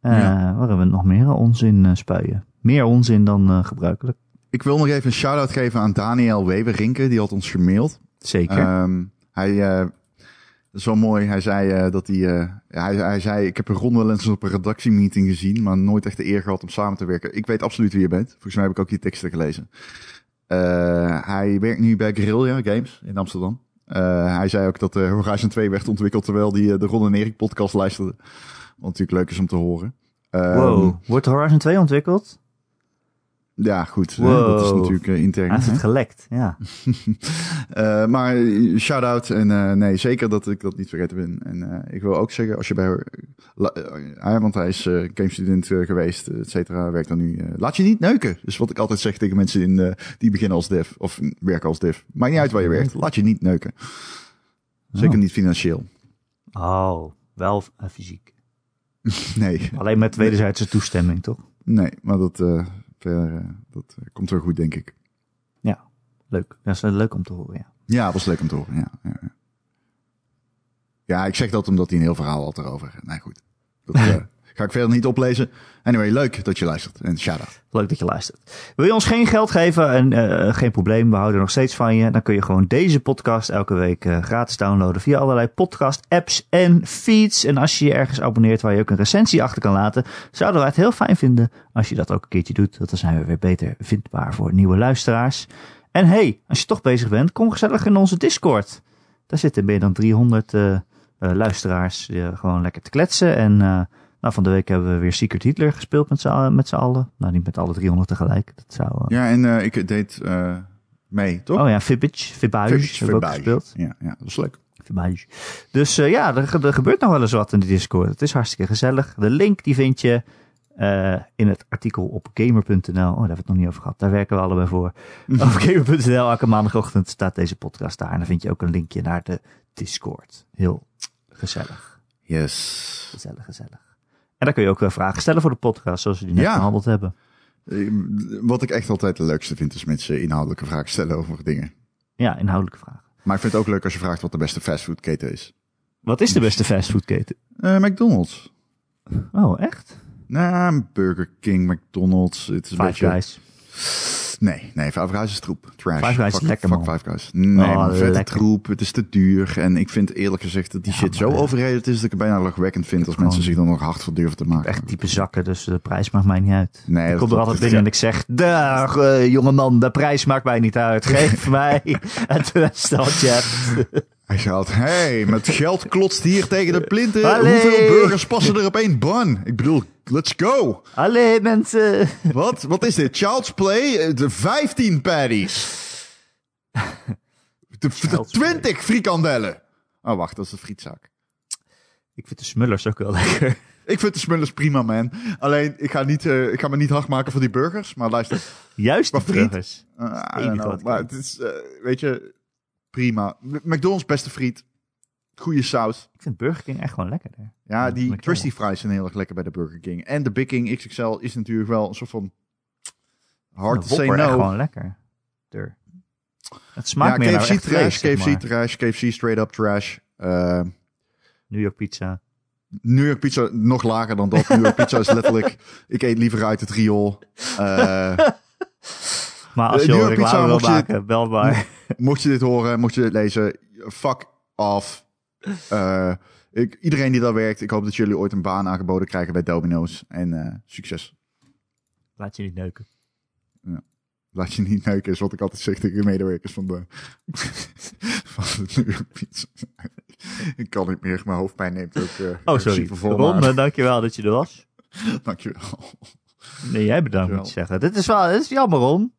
Ja. Waarin we nog meer onzin spuien. Meer onzin dan gebruikelijk. Ik wil nog even een shout-out geven aan Daniel Weberinke. Die had ons gemaild. Zeker. Ehm, hij, dat is wel mooi. Hij zei eh, dat hij, eh, hij, hij zei, ik heb een ronde wel eens op een redactiemeeting gezien, maar nooit echt de eer gehad om samen te werken. Ik weet absoluut wie je bent. Volgens mij heb ik ook je teksten gelezen. Eh, hij werkt nu bij Guerrilla Games in Amsterdam. Hij zei ook dat Horizon 2 werd ontwikkeld terwijl hij de Ron en Erik podcast luisterde. Wat natuurlijk leuk is om te horen. Ehm, wow. Wordt Horizon 2 ontwikkeld? Ja, goed. Wow. dat is natuurlijk eh, intern. Hij hè. het gelekt. Ja. [laughs] Eh, maar eh, shout-out en nee, zeker dat ik dat niet vergeten ben. En ik wil ook zeggen, als je bij... hij, want hij is gamestudent eh, geweest, et cetera, werkt dan nu. laat je niet neuken. Dus wat ik altijd zeg tegen mensen in, die beginnen als dev of werken als dev. Maakt niet uit waar je werkt, laat je niet neuken. Zeker Oh. niet financieel. Oh, wel fysiek. [laughs] Nee, Alleen met wederzijdse toestemming, toch? nee, maar dat, dat eh, komt wel goed, denk ik. Leuk. Dat is wel leuk om te horen, ja. Ja, was leuk om te horen. Ja, ja, ja. ja, ik zeg dat omdat hij een heel verhaal had erover. Nee, goed. Dat, [laughs] eh, Ga ik verder niet oplezen. Anyway, leuk dat je luistert. En shout-out. Leuk dat je luistert. Wil je ons geen geld geven? En eh, geen probleem, we houden nog steeds van je. Dan kun je gewoon deze podcast elke week eh, gratis downloaden via allerlei podcast apps en feeds. En als je je ergens abonneert waar je ook een recensie achter kan laten, zouden wij het heel fijn vinden als je dat ook een keertje doet. Want dan zijn we weer beter vindbaar voor nieuwe luisteraars. En hey, als je toch bezig bent, kom gezellig in onze Discord. Daar zitten meer dan 300 eh, luisteraars gewoon lekker te kletsen. En nou, van de week hebben we weer Secret Hitler gespeeld met z'n allen- met z'n allen. Nou, niet met alle 300 tegelijk. Dat zou... eh, Ja, en eh, ik deed eh, mee, toch? Oh ja, Fibbage. Fibbage hebben we ook Fibbage. gespeeld. Ja, ja, dat is leuk. Fibbage. Dus ja, er, er gebeurt nog wel eens wat in de Discord. Het is hartstikke gezellig. De link die vind je in het artikel op gamer.nl. Oh, daar hebben we het nog niet over gehad. Daar werken we allebei voor. [laughs] op gamer.nl, elke maandagochtend staat deze podcast daar. En dan vind je ook een linkje naar de Discord. Heel gezellig. Yes. Gezellig, gezellig. Daar kun je ook eh, vragen stellen voor de podcast, zoals we die net Ja. behandeld hebben. Eh, Wat ik echt altijd het leukste vind, is mensen inhoudelijke vragen stellen over dingen. Ja, inhoudelijke vragen. Maar ik vind het ook leuk als je vraagt wat de beste fastfoodketen is. Wat is de beste fastfoodketen? Eh, McDonald's. Oh, echt? Nou, Burger King, McDonald's. Het is een Five beetje... Guys. Nee, nee, Five Guys is troep. Trash. Five Guys is lekker, fuck man. Five Guys. Nee, Oh, vette lekker. troep. Het is te duur. En ik vind eerlijk gezegd dat die Ja, shit zo eh, overrated is dat ik het bijna lachwekkend vind als gewoon- mensen zich dan nog hard voor durven te maken. echt diepe zakken, dus de prijs maakt mij niet uit. Nee, ik kom er altijd binnen en ik zeg, dag uh, jongeman, de prijs maakt mij niet uit. Geef [laughs] mij het beste wat je hebt. Hij gaat, hey, met geld klotst hier tegen de plinten. Allee. Hoeveel burgers passen er op één bun? Ik bedoel, let's go. Allee mensen. [laughs] Wat? Wat is dit? Child's Play? Eh, De 15 patties. [laughs] De, de Child's Play. 20 frikandellen. Oh, wacht, dat is de frietzaak. Ik vind de smullers ook wel lekker. [laughs] Ik vind de smullers prima, man. Alleen, ik ga, niet, eh, ik ga me niet hard maken voor die burgers. Maar luister, Juist de Maar friet? burgers. uh, know. Maar het is, eh, weet je, prima. McDonald's beste friet. Goede saus. Ik vind Burger King echt gewoon lekkerder. Ja, Ja, die McDonald's. Krusty fries zijn heel erg lekker bij de Burger King. En de Big King XXL is natuurlijk wel een soort van hard to say echt no. gewoon lekker. Het smaakt ja, meer KFC trash, vlees, KFC trash, KFC straight up trash. Eh, New York pizza. New York pizza nog lager dan dat. New York pizza is letterlijk, [laughs] ik eet liever uit het riool. Eh, [laughs] Maar als Eh, je New al York pizza reclame wil je- maken, bel maar. [laughs] mocht je dit horen, mocht je dit lezen, fuck off. Eh, ik, iedereen die daar werkt, ik hoop dat jullie ooit een baan aangeboden krijgen bij Domino's. En eh, succes. Laat je niet neuken. Laat je niet neuken, is wat ik altijd zeg tegen de medewerkers van de, [laughs] van de New York Pizza. ik kan niet meer, mijn hoofdpijn neemt ook uh, Oh, sorry. Ron, eh, dankjewel dat je er was. [laughs] Dankjewel. Nee, jij bedankt moet zeggen. Dit is wel, dit is jammer, Ron.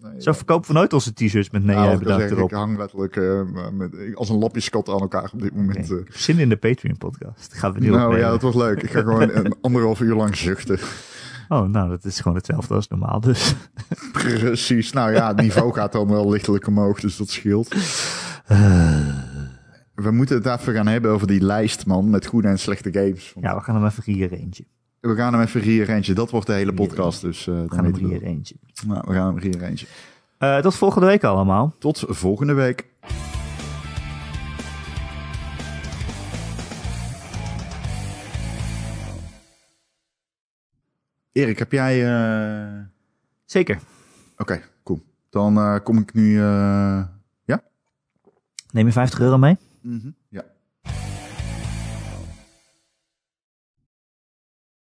Nee, Zo verkopen we nooit onze t-shirts met nee, Nou, jij bedankt erop. Ik hang letterlijk eh, met, als een lapjeskat aan elkaar op dit moment. Eh. ik heb Zin in de Patreon-podcast. Gaan we nu nou opnemen. ja, dat wordt leuk. Ik ga gewoon een [laughs] anderhalf uur lang zuchten. Oh, nou, dat is gewoon hetzelfde als normaal, dus. Precies. Nou ja, het niveau gaat dan wel lichtelijk omhoog, dus dat scheelt. We moeten het even gaan hebben over die lijst, man, met goede en slechte games. Ja, we gaan hem even rearrangen. We gaan hem even rearrangen. Dat wordt de hele podcast, dus eh We gaan hem rearrangen. Nou, we gaan hem rearrangen. Eh tot volgende week allemaal. Tot volgende week. Erik, heb jij... eh, Zeker. Oké, cool. Dan eh, kom ik nu... eh, Ja? Neem je 50 euro mee? Ja.